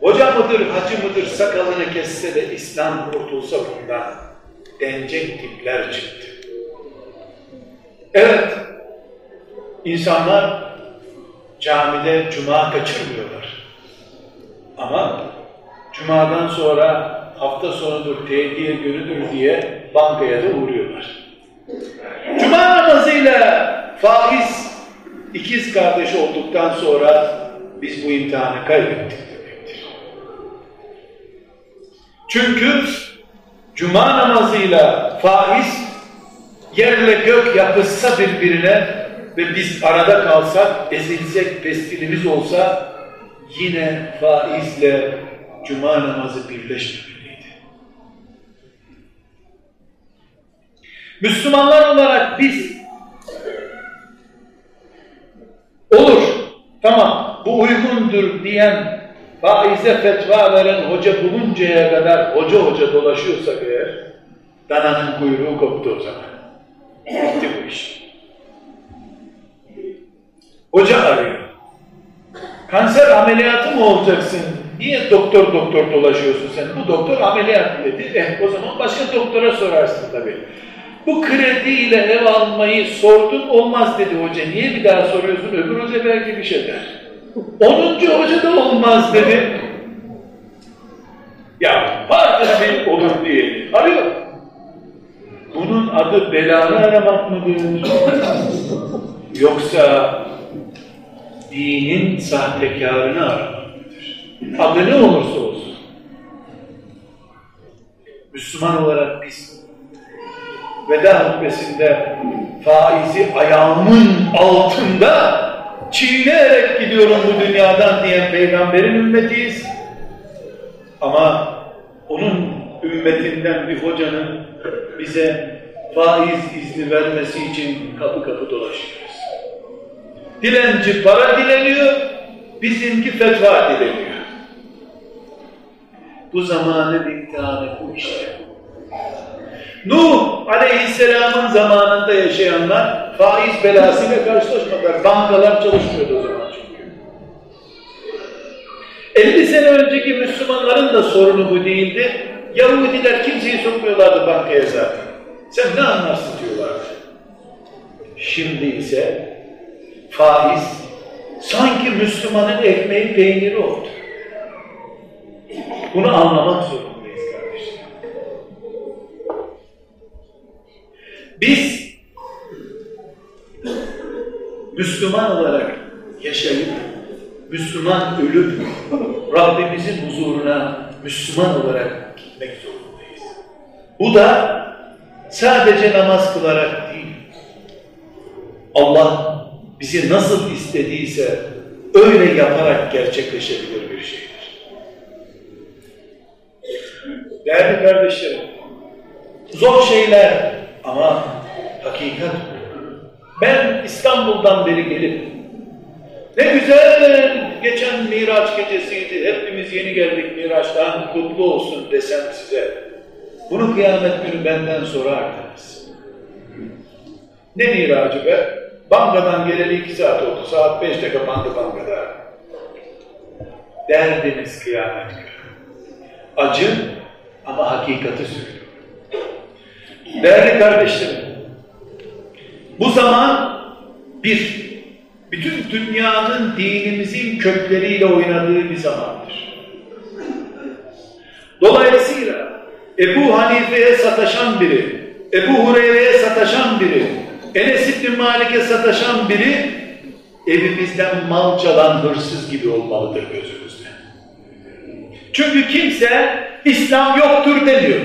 hoca mıdır, hacı mıdır sakalını kesse de İslam kurtulsa bundan denecek tipler çıktı. Evet, insanlar camide cuma kaçırmıyorlar. Ama cumadan sonra hafta sonudur, tehdiye günüdür diye bankaya da uğruyorlar. Cuma namazıyla faiz ikiz kardeş olduktan sonra biz bu imtihanı kaybettik demektir. Çünkü cuma namazıyla faiz yerle gök yapışsa birbirine ve biz arada kalsak, ezilsek, pestilimiz olsa yine faizle cuma namazı birleşmemeliydi. Müslümanlar olarak biz olur, tamam bu uygundur diyen faize fetva veren hoca buluncaya kadar hoca hoca dolaşıyorsak eğer dananın kuyruğu koptu o zaman. Bitti bu iş. Hoca arıyor. Kanser ameliyatı mı olacaksın? Niye doktor doktor dolaşıyorsun sen? Bu doktor ameliyat dedi. Eh o zaman başka doktora sorarsın tabii. Bu krediyle ev almayı sordun olmaz dedi hoca. Niye bir daha soruyorsun? Öbür hoca belki bir şey der. Onuncu hoca da olmaz dedi. Ya bir olur diye. Arıyor. Bunun adı belanı aramak mıdır? Yoksa dinin sahtekarını aramak mıdır? Adı ne olursa olsun. Müslüman olarak biz veda hutbesinde faizi ayağımın altında çiğneyerek gidiyorum bu dünyadan diyen peygamberin ümmetiyiz. Ama onun ümmetinden bir hocanın bize faiz izni vermesi için kapı kapı dolaşıyoruz. Dilenci para dileniyor, bizimki fetva dileniyor. Bu zamanın imtihanı bu işte. Nuh aleyhisselamın zamanında yaşayanlar faiz belasıyla karşılaşmadılar. Bankalar çalışmıyordu o zaman çünkü. 50 sene önceki Müslümanların da sorunu bu değildi. Yahudiler kimseyi sokmuyorlardı bankaya zaten. Sen ne anlarsın diyorlardı. Şimdi ise faiz sanki Müslümanın ekmeği peyniri oldu. Bunu anlamak zorundayız Biz Müslüman olarak yaşayıp, Müslüman ölüp, Rabbimizin huzuruna Müslüman olarak gitmek zorundayız. Bu da sadece namaz kılarak değil, Allah bizi nasıl istediyse öyle yaparak gerçekleşebilir bir şeydir. Değerli kardeşlerim, zor şeyler ama hakikat ben İstanbul'dan beri gelip ne güzel geçen Miraç gecesiydi. Hepimiz yeni geldik Miraç'tan kutlu olsun desem size. Bunu kıyamet günü benden sorardınız. Ne miracı be? Bankadan geleli iki saat oldu. Saat beşte kapandı bankada. Derdiniz kıyamet günü. Acı ama hakikati söylüyor. Değerli kardeşlerim, bu zaman bir, bütün dünyanın dinimizin kökleriyle oynadığı bir zamandır. Dolayısıyla Ebu Hanife'ye sataşan biri, Ebu Hureyre'ye sataşan biri, Enes İbni Malik'e sataşan biri, evimizden mal çalan hırsız gibi olmalıdır gözümüzde. Çünkü kimse İslam yoktur demiyor.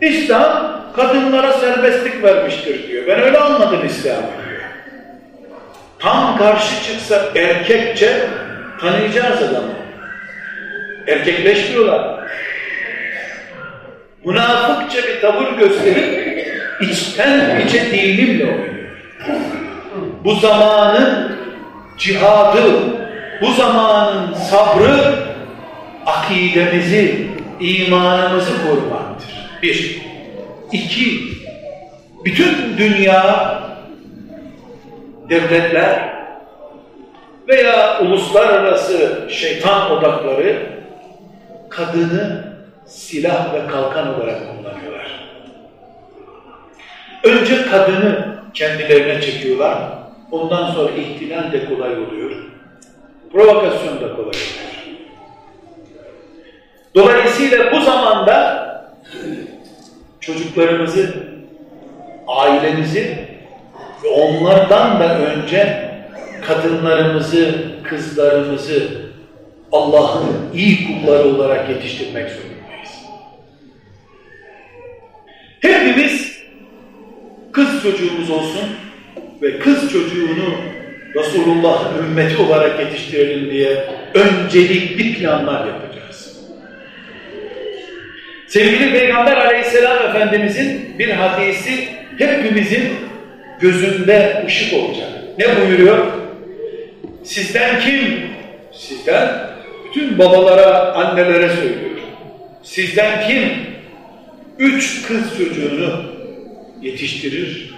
İslam kadınlara serbestlik vermiştir diyor. Ben öyle anladım İslam'ı diyor. Tam karşı çıksa erkekçe tanıyacağız adamı. Erkekleşmiyorlar. Münafıkça bir tavır gösterip içten içe dinimle oynuyor. Bu zamanın cihadı, bu zamanın sabrı akidemizi, imanımızı korumaktır. Bir. İki, bütün dünya, devletler veya uluslararası şeytan odakları kadını silah ve kalkan olarak kullanıyorlar. Önce kadını kendilerine çekiyorlar, ondan sonra ihtilal de kolay oluyor, provokasyon da kolay oluyor. Dolayısıyla bu zamanda çocuklarımızı, ailemizi ve onlardan da önce kadınlarımızı, kızlarımızı Allah'ın iyi kulları olarak yetiştirmek zorundayız. Hepimiz kız çocuğumuz olsun ve kız çocuğunu Resulullah'ın ümmeti olarak yetiştirelim diye öncelikli planlar yapacağız. Sevgili Peygamber aleyhisselam Efendimizin bir hadisi hepimizin gözünde ışık olacak. Ne buyuruyor? Sizden kim? Sizden bütün babalara, annelere söylüyor. Sizden kim? Üç kız çocuğunu yetiştirir,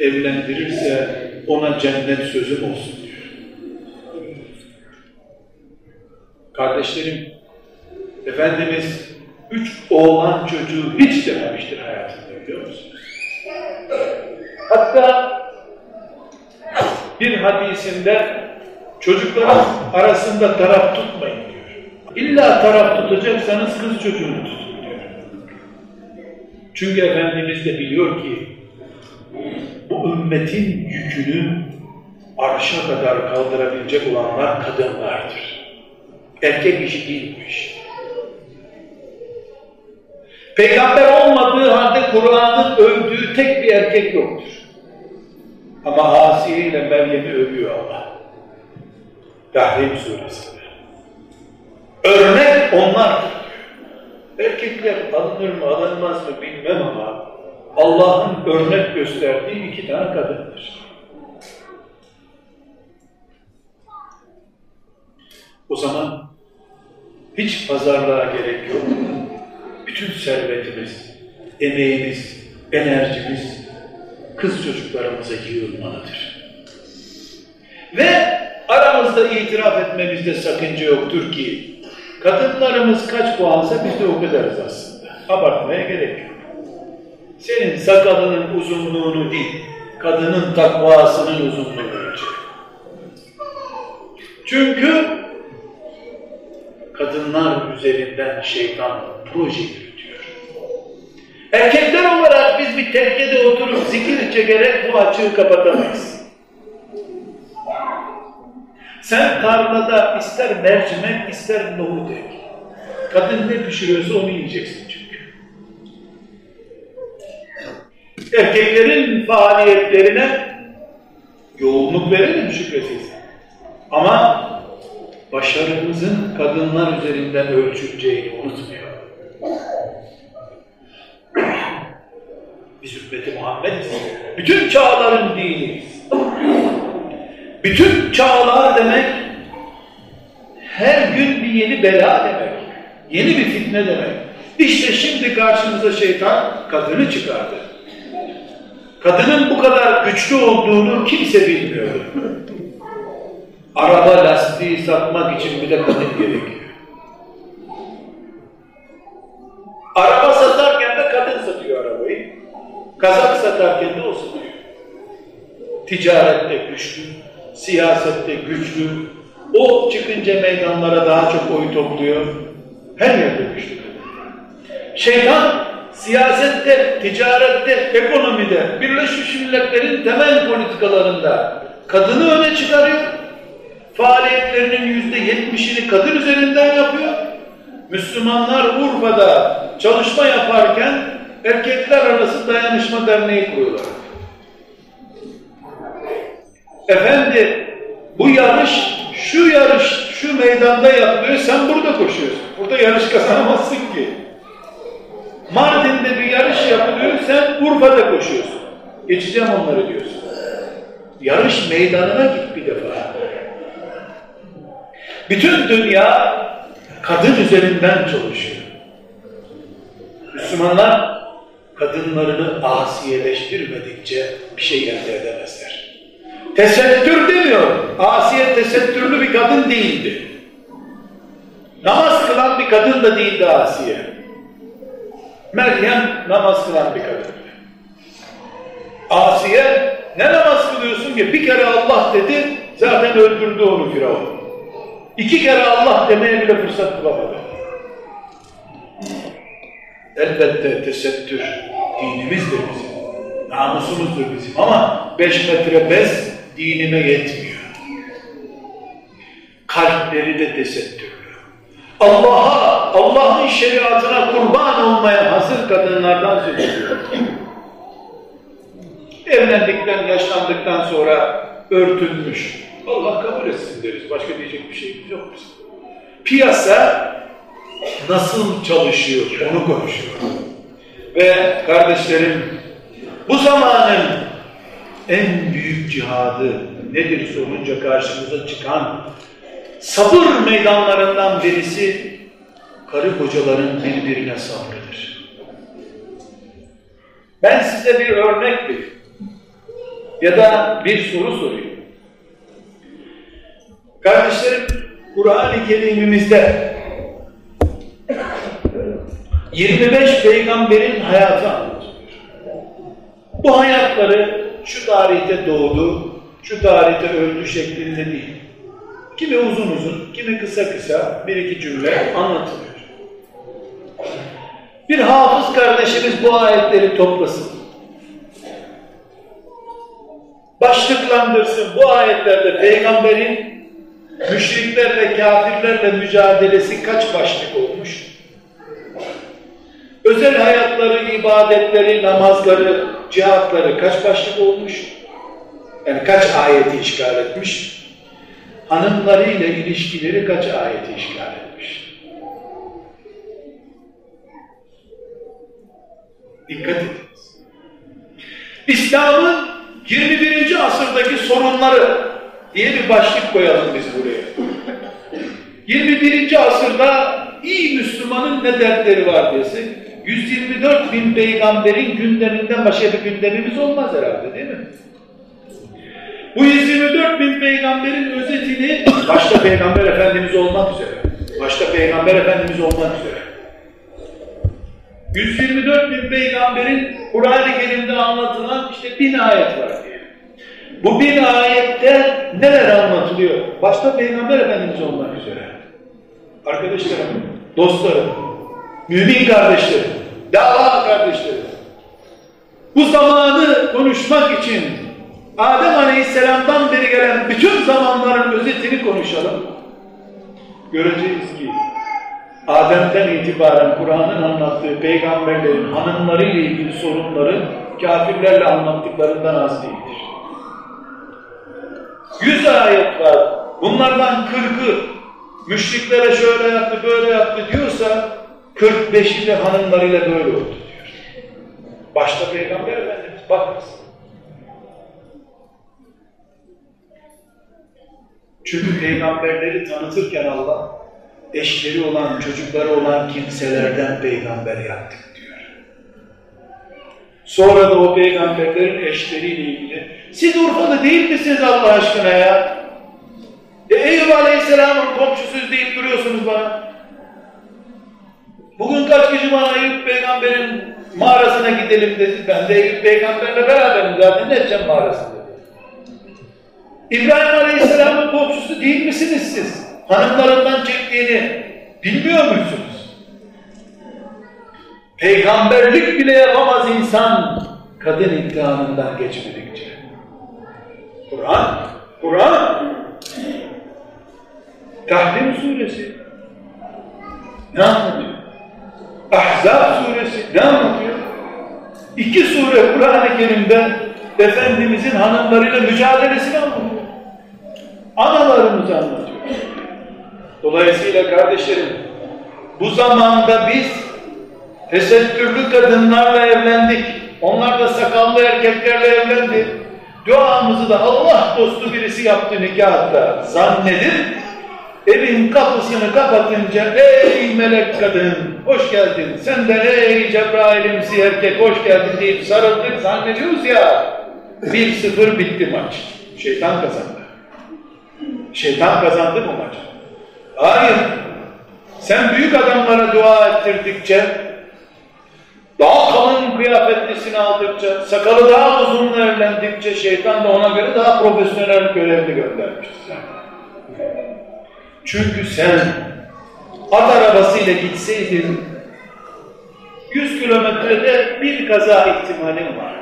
evlendirirse ona cennet sözüm olsun diyor. Kardeşlerim, Efendimiz üç oğlan çocuğu hiç dememiştir hayatında biliyor musunuz? Hatta bir hadisinde çocukların arasında taraf tutmayın diyor. İlla taraf tutacaksanız kız çocuğunu tutun diyor. Çünkü Efendimiz de biliyor ki bu ümmetin yükünü arşa kadar kaldırabilecek olanlar kadınlardır. Erkek işi değil bu iş. Peygamber olmadığı halde Kur'an'ın övdüğü tek bir erkek yoktur. Ama Asiye ile Meryem'i övüyor Allah. Tahrim suresinde. Örnek onlardır. Erkekler alınır mı alınmaz mı bilmem ama Allah'ın örnek gösterdiği iki tane kadındır. O zaman hiç pazarlığa gerek yok. Bütün servetimiz, emeğimiz, enerjimiz kız çocuklarımıza yığılmalıdır. Ve aramızda itiraf etmemizde sakınca yoktur ki kadınlarımız kaç puansa biz de o kadarız aslında. Abartmaya gerek yok. Senin sakalının uzunluğunu değil, kadının takvasının uzunluğunu ölçek. Çünkü kadınlar üzerinden şeytan proje yürütüyor. Erkekler olarak biz bir tekkede oturup zikir çekerek bu açığı kapatamayız. Sen tarlada ister mercimek ister nohut ek. Kadın ne pişiriyorsa onu yiyeceksin çünkü. Erkeklerin faaliyetlerine yoğunluk verelim şüphesiz. Ama başarımızın kadınlar üzerinden ölçüleceğini unutmayalım. Biz ümmeti Muhammed'iz. Bütün çağların diniyiz. Bütün çağlar demek her gün bir yeni bela demek. Yeni bir fitne demek. İşte şimdi karşımıza şeytan kadını çıkardı. Kadının bu kadar güçlü olduğunu kimse bilmiyor. Araba lastiği satmak için bile kadın gerekiyor. Araba satarken de kadın satıyor arabayı. Kazak satarken de o satıyor. Ticarette güçlü, siyasette güçlü. O çıkınca meydanlara daha çok oy topluyor. Her yerde güçlü. Şeytan siyasette, ticarette, ekonomide, Birleşmiş Milletler'in temel politikalarında kadını öne çıkarıyor. Faaliyetlerinin yüzde yetmişini kadın üzerinden yapıyor. Müslümanlar Urfa'da çalışma yaparken erkekler arası dayanışma derneği kuruyorlar. Efendi bu yarış, şu yarış, şu meydanda yapılıyor, sen burada koşuyorsun. Burada yarış kazanamazsın ki. Mardin'de bir yarış yapılıyor, sen Urfa'da koşuyorsun. Geçeceğim onları diyorsun. Yarış meydanına git bir defa. Bütün dünya kadın üzerinden çalışıyor. Müslümanlar kadınlarını asiyeleştirmedikçe bir şey elde edemezler. Tesettür demiyor. Asiye tesettürlü bir kadın değildi. Namaz kılan bir kadın da değildi Asiye. Meryem namaz kılan bir kadın. Asiye ne namaz kılıyorsun ki? Bir kere Allah dedi, zaten öldürdü onu Firavun. İki kere Allah demeye bile fırsat bulamadı. Elbette tesettür dinimizdir bizim. Namusumuzdur bizim. Ama beş metre bez dinime yetmiyor. Kalpleri de tesettürlü. Allah'a, Allah'ın şeriatına kurban olmaya hazır kadınlardan söz. Evlendikten, yaşlandıktan sonra örtülmüş. Allah kabul etsin deriz. Başka diyecek bir şeyimiz yok bizim. Piyasa nasıl çalışıyor onu konuşuyor. Ve kardeşlerim bu zamanın en büyük cihadı nedir sorunca karşımıza çıkan sabır meydanlarından birisi karı kocaların birbirine sabrıdır. Ben size bir örnek vereyim. Ya da bir soru sorayım. Kardeşlerim, Kur'an-ı Kerim'imizde 25 peygamberin hayatı anlatılıyor. Bu hayatları şu tarihte doğdu, şu tarihte öldü şeklinde değil. Kimi uzun uzun, kimi kısa kısa bir iki cümle anlatılıyor. Bir hafız kardeşimiz bu ayetleri toplasın. Başlıklandırsın bu ayetlerde peygamberin müşriklerle, kafirlerle mücadelesi kaç başlık olmuş? Özel hayatları, ibadetleri, namazları, cihatları kaç başlık olmuş? Yani kaç ayeti işgal etmiş? Hanımlarıyla ilişkileri kaç ayeti işgal etmiş? Dikkat ediniz. İslam'ın 21. asırdaki sorunları diye bir başlık koyalım biz buraya. 21. asırda iyi Müslümanın ne dertleri var desek, 124 bin peygamberin gündeminden başka bir gündemimiz olmaz herhalde değil mi? Bu 124 bin peygamberin özetini başta peygamber efendimiz olmak üzere, başta peygamber efendimiz olmak üzere 124 bin peygamberin Kur'an-ı Kerim'de anlatılan işte bin ayet var diye. Bu bin ayette neler anlatılıyor? Başta peygamber efendimiz olmak üzere. Arkadaşlarım, dostlarım, mümin kardeşlerim, dava kardeşlerim. Bu zamanı konuşmak için Adem Aleyhisselam'dan beri gelen bütün zamanların özetini konuşalım. Göreceğiz ki Adem'den itibaren Kur'an'ın anlattığı peygamberlerin hanımlarıyla ilgili sorunları kafirlerle anlattıklarından az değildir. Yüz ayet var. Bunlardan kırkı müşriklere şöyle yaptı, böyle yaptı diyorsa 45'i de hanımlarıyla böyle oldu diyor. Başta Peygamber Efendimiz bakınız. Çünkü peygamberleri tanıtırken Allah eşleri olan, çocukları olan kimselerden peygamber yaptık. Sonra da o peygamberlerin eşleriyle ilgili siz Urfalı değil misiniz Allah aşkına ya? E, Eyüp Aleyhisselam'ın komşusuyuz deyip duruyorsunuz bana. Bugün kaç kişi bana Eyüp peygamberin mağarasına gidelim dedi. Ben de Eyüp peygamberle beraberim zaten ne edeceğim mağarasında. İbrahim Aleyhisselam'ın komşusu değil misiniz siz? Hanımlarından çektiğini bilmiyor musunuz? Peygamberlik bile yapamaz insan kadın imtihanından geçmedikçe. Kur'an, Kur'an Tahrim suresi ne anlatıyor? Ahzab suresi ne anlatıyor? İki sure Kur'an-ı Kerim'de Efendimizin hanımlarıyla mücadelesini anlatıyor. Analarımızı anlatıyor. Dolayısıyla kardeşlerim, bu zamanda biz tesettürlü kadınlarla evlendik. Onlar da sakallı erkeklerle evlendi. Duamızı da Allah dostu birisi yaptı nikahta zannedip evin kapısını kapatınca ey melek kadın hoş geldin sen de ey Cebrail'imsi erkek hoş geldin deyip sarıldık zannediyoruz ya 1-0 bitti maç. Şeytan kazandı. Şeytan kazandı bu maçı. Hayır. Sen büyük adamlara dua ettirdikçe daha kalın kıyafetlisini aldıkça, sakalı daha uzun evlendikçe şeytan da ona göre daha profesyonel görevli göndermiştir. Çünkü sen at arabasıyla gitseydin 100 kilometrede bir kaza ihtimalin var.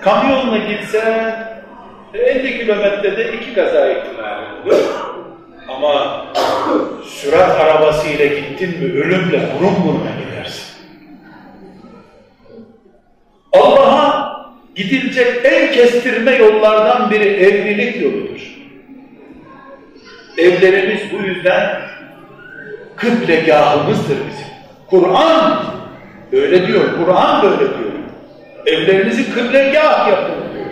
Kamyonla gitsen 50 kilometrede iki kaza ihtimali olur. Ama sürat arabasıyla gittin mi ölümle burun buruna gidersin. Allah'a gidilecek en kestirme yollardan biri evlilik yoludur. Evlerimiz bu yüzden kıblegahımızdır bizim. Kur'an öyle diyor, Kur'an böyle diyor. Evlerinizi kıblegah yapın diyor.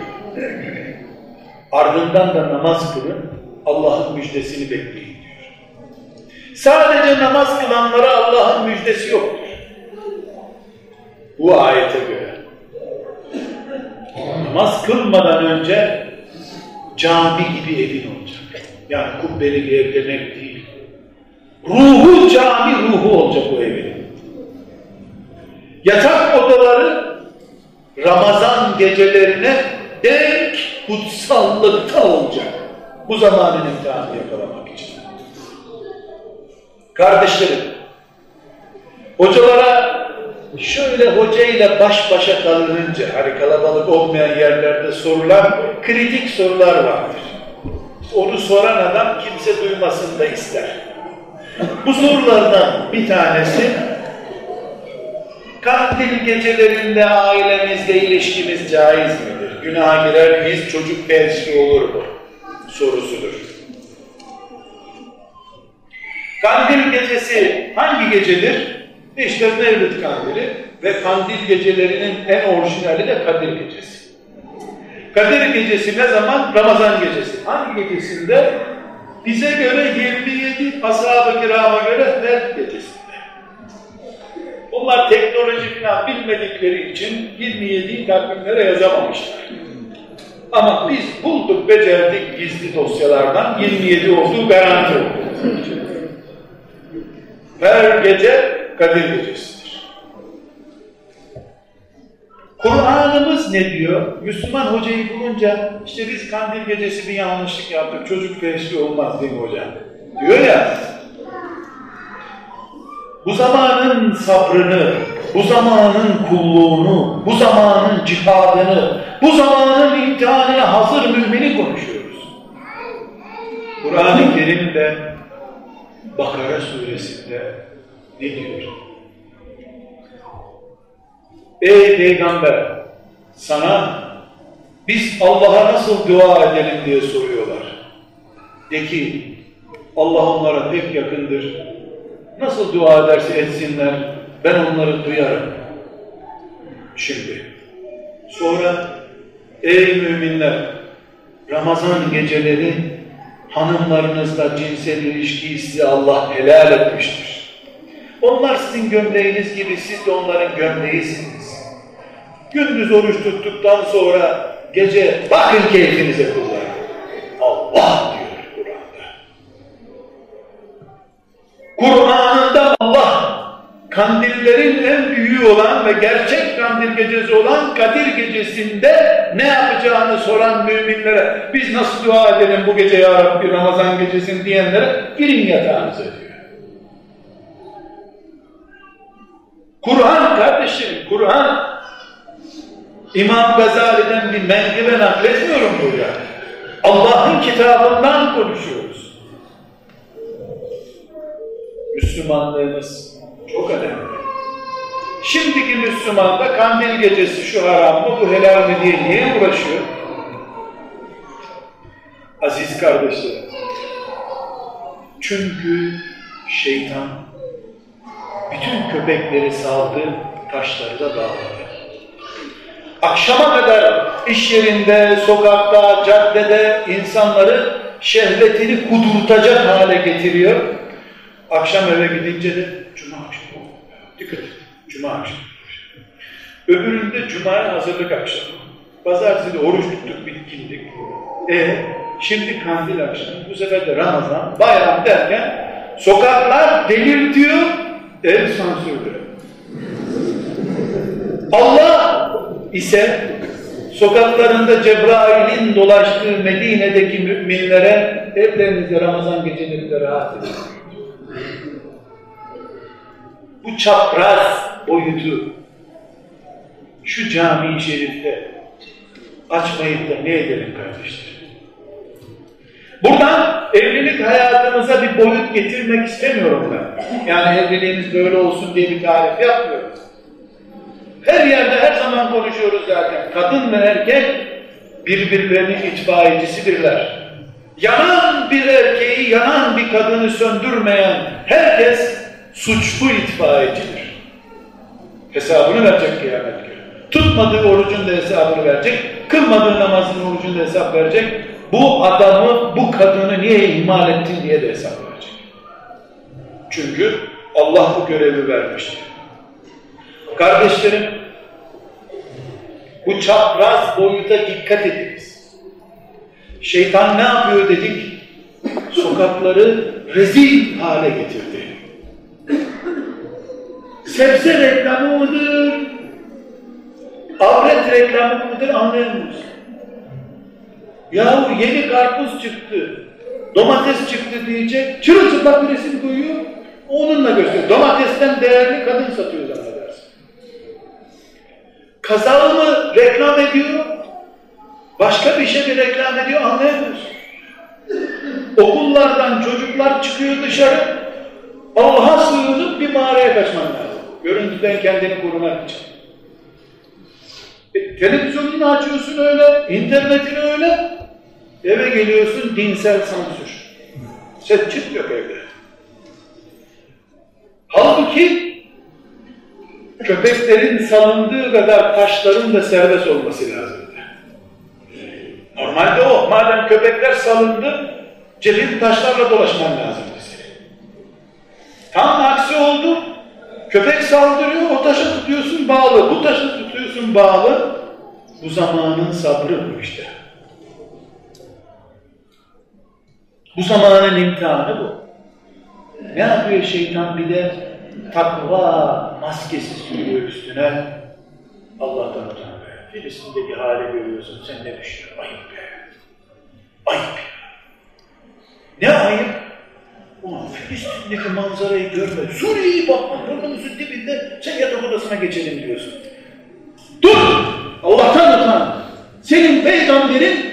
Ardından da namaz kılın, Allah'ın müjdesini bekleyin diyor. Sadece namaz kılanlara Allah'ın müjdesi yoktur. Bu ayete göre. Namaz kılmadan önce cami gibi evin olacak. Yani kubbeli bir ev demek değil. Ruhu cami ruhu olacak o evin. Yatak odaları Ramazan gecelerine denk kutsallıkta olacak. Bu zamanın imtihanını yakalamak için. Kardeşlerim, hocalara şöyle hocayla baş başa kalınınca, hani kalabalık olmayan yerlerde sorulan kritik sorular vardır. Onu soran adam kimse duymasını da ister. Bu sorulardan bir tanesi, Kandil gecelerinde ailemizle ilişkimiz caiz midir? Günaha girer miyiz? Çocuk felçli olur mu? Sorusudur. Kandil gecesi hangi gecedir? İşte Mevlid kandili ve kandil gecelerinin en orijinali de Kadir gecesi. Kadir gecesi ne zaman? Ramazan gecesi. Hangi gecesinde? Bize göre 27, ashab-ı kirama göre Mevlid gecesinde. Bunlar teknoloji bilmedikleri için 27'yi takvimlere yazamamışlar. Ama biz bulduk, becerdik gizli dosyalardan 27 olduğu garanti oldu. Her gece Kadir Gecesi'dir. Kur'an'ımız ne diyor? Müslüman hocayı bulunca işte biz Kandil Gecesi bir yanlışlık yaptık, çocuk feşli olmaz değil mi hocam? Diyor ya, bu zamanın sabrını, bu zamanın kulluğunu, bu zamanın cihadını, bu zamanın imtihanına hazır mümini konuşuyoruz. Kur'an-ı Kerim'de Bakara suresinde ne diyor? Ey Peygamber! Sana biz Allah'a nasıl dua edelim diye soruyorlar. De ki Allah onlara pek yakındır. Nasıl dua ederse etsinler ben onları duyarım. Şimdi sonra ey müminler Ramazan geceleri hanımlarınızla cinsel ilişkiyi size Allah helal etmiştir. Onlar sizin gömleğiniz gibi siz de onların gömleğisiniz. Gündüz oruç tuttuktan sonra gece bakın keyfinize kullanın. Allah diyor Kur'an'da. Kur'an'ında Allah kandillerin en büyüğü olan ve gerçek kandil gecesi olan Kadir gecesinde ne yapacağını soran müminlere biz nasıl dua edelim bu gece ya Rabbi Ramazan gecesini diyenlere girin yatağınıza Kur'an kardeşim, Kur'an İmam Gazali'den bir menkıbe nakletmiyorum burada. Allah'ın kitabından konuşuyoruz. Müslümanlığımız çok önemli. Şimdiki Müslüman da kandil gecesi şu haram mı bu helal mi diye niye uğraşıyor? Aziz kardeşlerim. Çünkü şeytan bütün köpekleri saldı, taşları da dağladı. Akşama kadar iş yerinde, sokakta, caddede insanları şehvetini kudurtacak hale getiriyor. Akşam eve gidince de cuma akşamı. Dikkat et. Cuma akşamı. Öbüründe cumaya hazırlık akşamı. Pazartesi de oruç tuttuk, bitkindik. E şimdi kandil akşamı, bu sefer de Ramazan, bayram derken sokaklar delirtiyor, ev sansürlü. Allah ise sokaklarında Cebrail'in dolaştığı Medine'deki müminlere evlerinizde Ramazan gecelerinde rahat edin. Bu çapraz boyutu şu cami-i şerifte açmayıp da ne edelim kardeşler? Buradan evlilik hayatımıza bir boyut getirmek istemiyorum ben. Yani evliliğimiz böyle olsun diye bir tarif yapmıyorum. Her yerde her zaman konuşuyoruz zaten. Kadın ve erkek birbirlerinin itfaiyecisidirler. Yanan bir erkeği, yanan bir kadını söndürmeyen herkes suçlu itfaiyecidir. Hesabını verecek kıyamet. Tutmadığı orucun da hesabını verecek, kılmadığı namazın orucun da hesap verecek. Bu adamı, bu kadını niye ihmal ettin diye de hesap verecek. Çünkü Allah bu görevi vermiştir. Kardeşlerim, bu çapraz boyuta dikkat ediniz. Şeytan ne yapıyor dedik? Sokakları rezil hale getirdi. Sebze reklamı mıdır? Avret reklamı mıdır anlayamıyoruz. Yahu yeni karpuz çıktı, domates çıktı diyecek, çırılçıplak bir resim koyuyor, onunla gösteriyor. Domatesten değerli kadın satıyor zannedersin. Kazağımı reklam ediyor, başka bir şey mi reklam ediyor anlayamıyorsun. Okullardan çocuklar çıkıyor dışarı, Allah'a sığınıp bir mağaraya kaçman lazım. Görüntüden kendini korumak için. Televizyonunu açıyorsun öyle, internetini öyle, eve geliyorsun dinsel sansür. Ses çıt yok evde. Halbuki köpeklerin salındığı kadar taşların da serbest olması lazımdı. Normalde o. Madem köpekler salındı, cebin taşlarla dolaşman lazımdı senin. Tam aksi oldu. Köpek saldırıyor, o taşı tutuyorsun bağlı, bu taşı tutuyorsun bağlı. Bu zamanın sabrı bu işte. Bu zamanın imtihanı bu. Ne yapıyor şeytan bir de takva maskesi sürüyor üstüne. Allah'tan utan be. Hali görüyorsun. Sen ne düşünüyorsun? Ayıp be. Ayıp ya. Ne ayıp? Ulan Filistin'deki manzarayı görme. Suriye'yi bakma. Burnumuzun dibinde sen yatak odasına geçelim diyorsun. Dur! Allah'tan utan. Senin peygamberin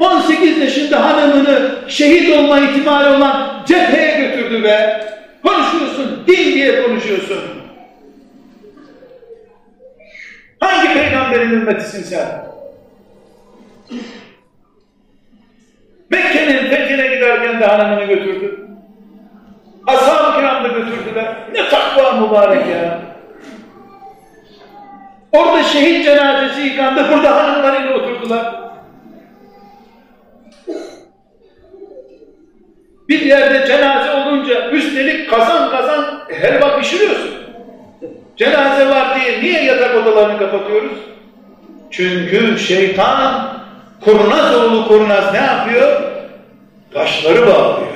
18 yaşında hanımını şehit olma ihtimali olan cepheye götürdü ve konuşuyorsun, din diye konuşuyorsun. Hangi peygamberin ümmetisin sen? Mekke'nin fethine giderken de hanımını götürdü. Ashab-ı kiram götürdüler. Ne takva mübarek ya. Orada şehit cenazesi yıkandı, burada hanımlarıyla oturdular. Bir yerde cenaze olunca üstelik kazan kazan helva pişiriyorsun. Cenaze var diye niye yatak odalarını kapatıyoruz? Çünkü şeytan kurnaz oğlu kurnaz ne yapıyor? Taşları bağlıyor.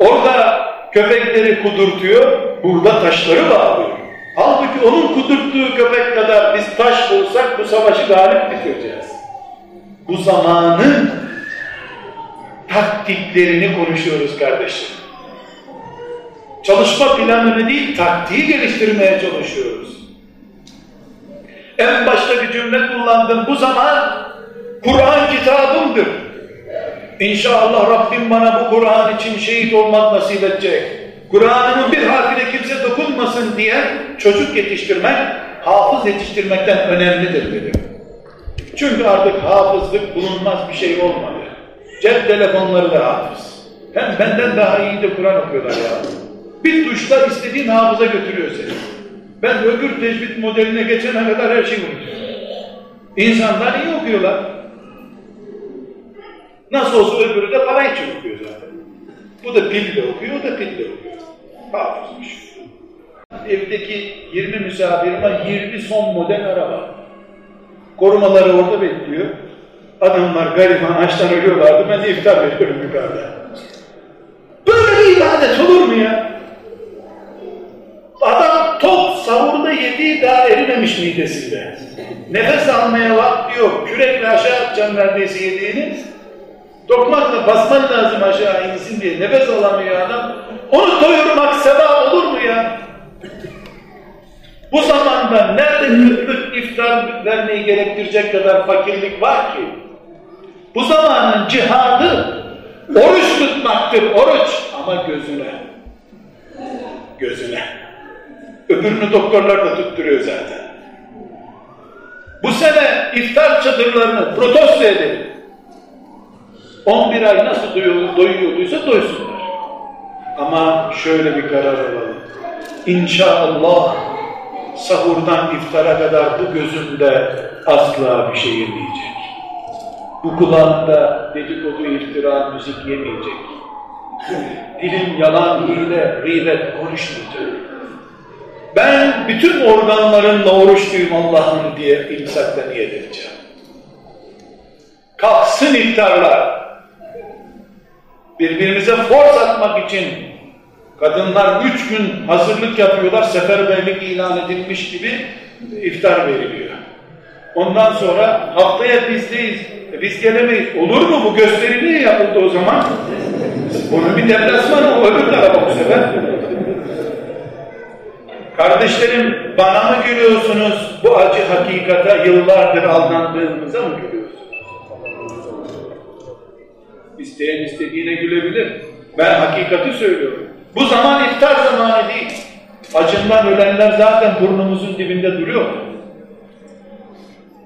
Orada köpekleri kudurtuyor, burada taşları bağlıyor. Halbuki onun kudurttuğu köpek kadar biz taş bulsak bu savaşı galip bitireceğiz. Bu zamanın taktiklerini konuşuyoruz kardeşim. Çalışma planını değil, taktiği geliştirmeye çalışıyoruz. En başta bir cümle kullandım. Bu zaman Kur'an kitabımdır. İnşallah Rabbim bana bu Kur'an için şehit olmak nasip edecek. Kur'an'ımın bir harfine kimse dokunmasın diye çocuk yetiştirmek, hafız yetiştirmekten önemlidir dedim. Çünkü artık hafızlık bulunmaz bir şey olmadı. Cep telefonları da hafız. Hem benden daha iyi de Kur'an okuyorlar ya. Bir tuşla istediğin hafıza götürüyor seni. Ben öbür tecvid modeline geçene kadar her şeyi unutuyorum. İnsanlar iyi okuyorlar. Nasıl olsa öbürü de para için okuyor zaten. Bu da pille okuyor, o da pille okuyor. Hafızmış. Evdeki 20 misafirime 20 son model araba. Korumaları orada bekliyor. Adamlar gariban açtan ölüyorlardı. Ben de iftar veriyorum yukarıda. Böyle bir ibadet olur mu ya? Adam top savurda yediği daha erimemiş midesinde. Nefes almaya vakti yok. Kürekle aşağı atacağım neredeyse yediğini. Dokmakla basman lazım aşağı insin diye. Nefes alamıyor adam. Onu doyurmak sevap olur mu ya? Bu zamanda nerede kıtlık iftar vermeyi gerektirecek kadar fakirlik var ki? Bu zamanın cihadı oruç tutmaktır, oruç. Ama gözüne. Gözüne. Öbürünü doktorlar da tutturuyor zaten. Bu sene iftar çadırlarını protesto edelim. 11 ay nasıl doyuyor, doyuyorduysa doysunlar. Ama şöyle bir karar alalım. İnşallah sahurdan iftara kadar bu gözümde asla bir şey yemeyecek. Bu kulağımda dedikodu, iftira, müzik yemeyecek. Dilim yalan, hile, gıybet konuşmayacak. Ben bütün organlarımla oruçluyum Allah'ım diye imsakta niyet edeceğim. Kalksın iftarlar. Birbirimize force atmak için kadınlar üç gün hazırlık yapıyorlar, seferberlik ilan edilmiş gibi iftar veriliyor. Ondan sonra haftaya bizdeyiz, biz gelemeyiz. Olur mu bu gösteri niye yapıldı o zaman? Onun bir deplasmanı o öbür tarafa bu sefer. Kardeşlerim bana mı gülüyorsunuz? Bu acı hakikata yıllardır aldandığımıza mı gülüyorsunuz? İsteyen istediğine gülebilir. Ben hakikati söylüyorum. Bu zaman iftar zamanı değil. Acından ölenler zaten burnumuzun dibinde duruyor.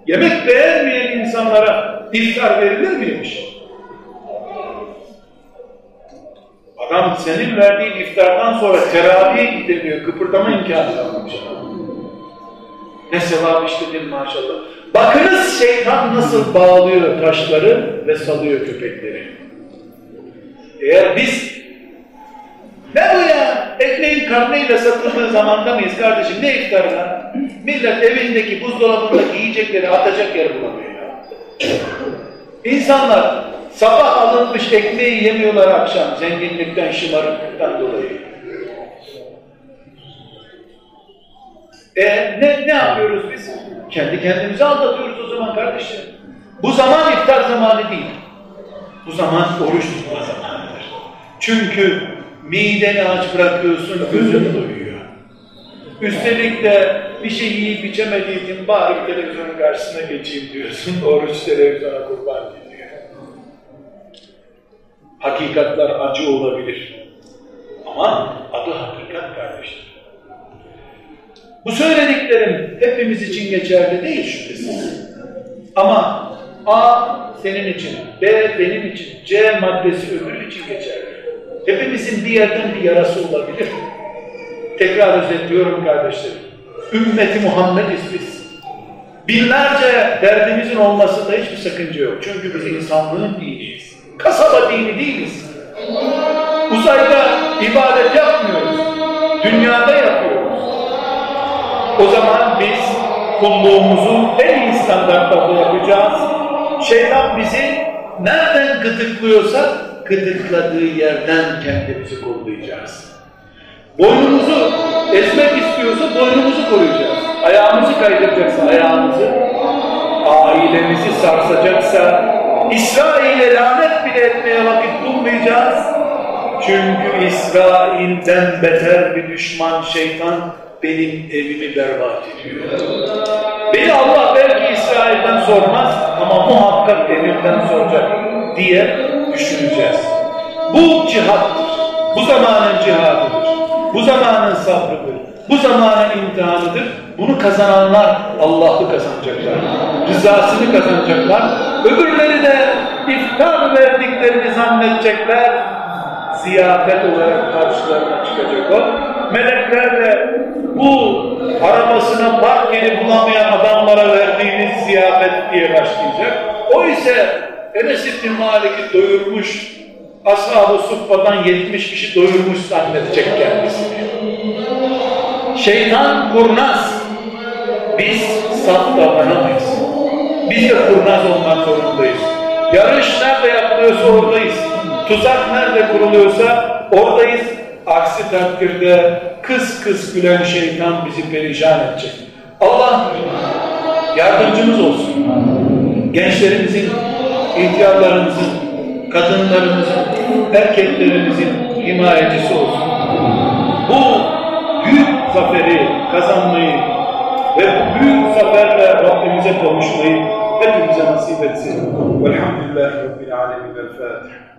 Yemek beğenmeyen insanlara iftar verilir miymiş? Adam senin verdiğin iftardan sonra teraviye gidemiyor, kıpırdama imkanı kalmamış. Ne sevap işledin maşallah. Bakınız şeytan nasıl bağlıyor taşları ve salıyor köpekleri. Eğer biz ne bu ya? Ekmeğin karnıyla satıldığı zamanda mıyız kardeşim? Ne iftarına? Millet evindeki buzdolabındaki yiyecekleri atacak yer bulamıyor ya. İnsanlar sabah alınmış ekmeği yemiyorlar akşam zenginlikten, şımarıklıktan dolayı. E ne, ne yapıyoruz biz? Kendi kendimizi aldatıyoruz o zaman kardeşim. Bu zaman iftar zamanı değil. Bu zaman oruç tutma zamanıdır. Çünkü mideni aç bırakıyorsun, gözün doyuyor. Üstelik de bir şey yiyip içemediğin için bari televizyonun karşısına geçeyim diyorsun. [LAUGHS] Oruç televizyona kurban gidiyor. Hakikatler acı olabilir. Ama adı hakikat kardeşler. Bu söylediklerim hepimiz için geçerli değil şüphesiz. Ama A senin için, B benim için, C maddesi öbürü için geçerli. Hepimizin bir yerden bir yarası olabilir. Tekrar özetliyorum kardeşlerim. Ümmeti Muhammediz biz. Binlerce derdimizin olmasında hiçbir sakınca yok. Çünkü biz insanlığın diniyiz. Kasaba dini değiliz. Uzayda ibadet yapmıyoruz. Dünyada yapıyoruz. O zaman biz kulluğumuzu en iyi standartlarda yapacağız. Şeytan bizi nereden gıdıklıyorsa gıdıkladığı yerden kendimizi kollayacağız. Boynumuzu ezmek istiyorsa boynumuzu koruyacağız. Ayağımızı kaydıracaksa ayağımızı, ailemizi sarsacaksa İsrail'e lanet bile etmeye vakit bulmayacağız. Çünkü İsrail'den beter bir düşman şeytan benim evimi berbat ediyor. Beni Allah belki İsrail'den sormaz ama muhakkak evimden soracak diye düşüneceğiz. Bu cihattır. Bu zamanın cihadıdır. Bu zamanın sabrıdır. Bu zamanın imtihanıdır. Bunu kazananlar Allah'ı kazanacaklar. Rızasını kazanacaklar. Öbürleri de iftar verdiklerini zannedecekler. Ziyafet olarak karşılarına çıkacak o. Melekler de bu arabasına park yeri bulamayan adamlara verdiğiniz ziyafet diye başlayacak. O ise Enes İbni Malik'i doyurmuş, Ashab-ı Suffa'dan 70 kişi doyurmuş zannedecek kendisini. Şeytan kurnaz. Biz saf davranamayız. Biz de kurnaz olmak zorundayız. Yarış nerede yapılıyorsa oradayız. Tuzak nerede kuruluyorsa oradayız. Aksi takdirde kıs kıs gülen şeytan bizi perişan edecek. Allah yardımcımız olsun. Gençlerimizin, ihtiyarlarımızın, kadınlarımızın, erkeklerimizin himayecisi olsun. Bu büyük zaferi kazanmayı ve bu büyük zaferle Rabbimize kavuşmayı hepimize nasip etsin. Velhamdülillahi Rabbil Alemin. El Fatiha.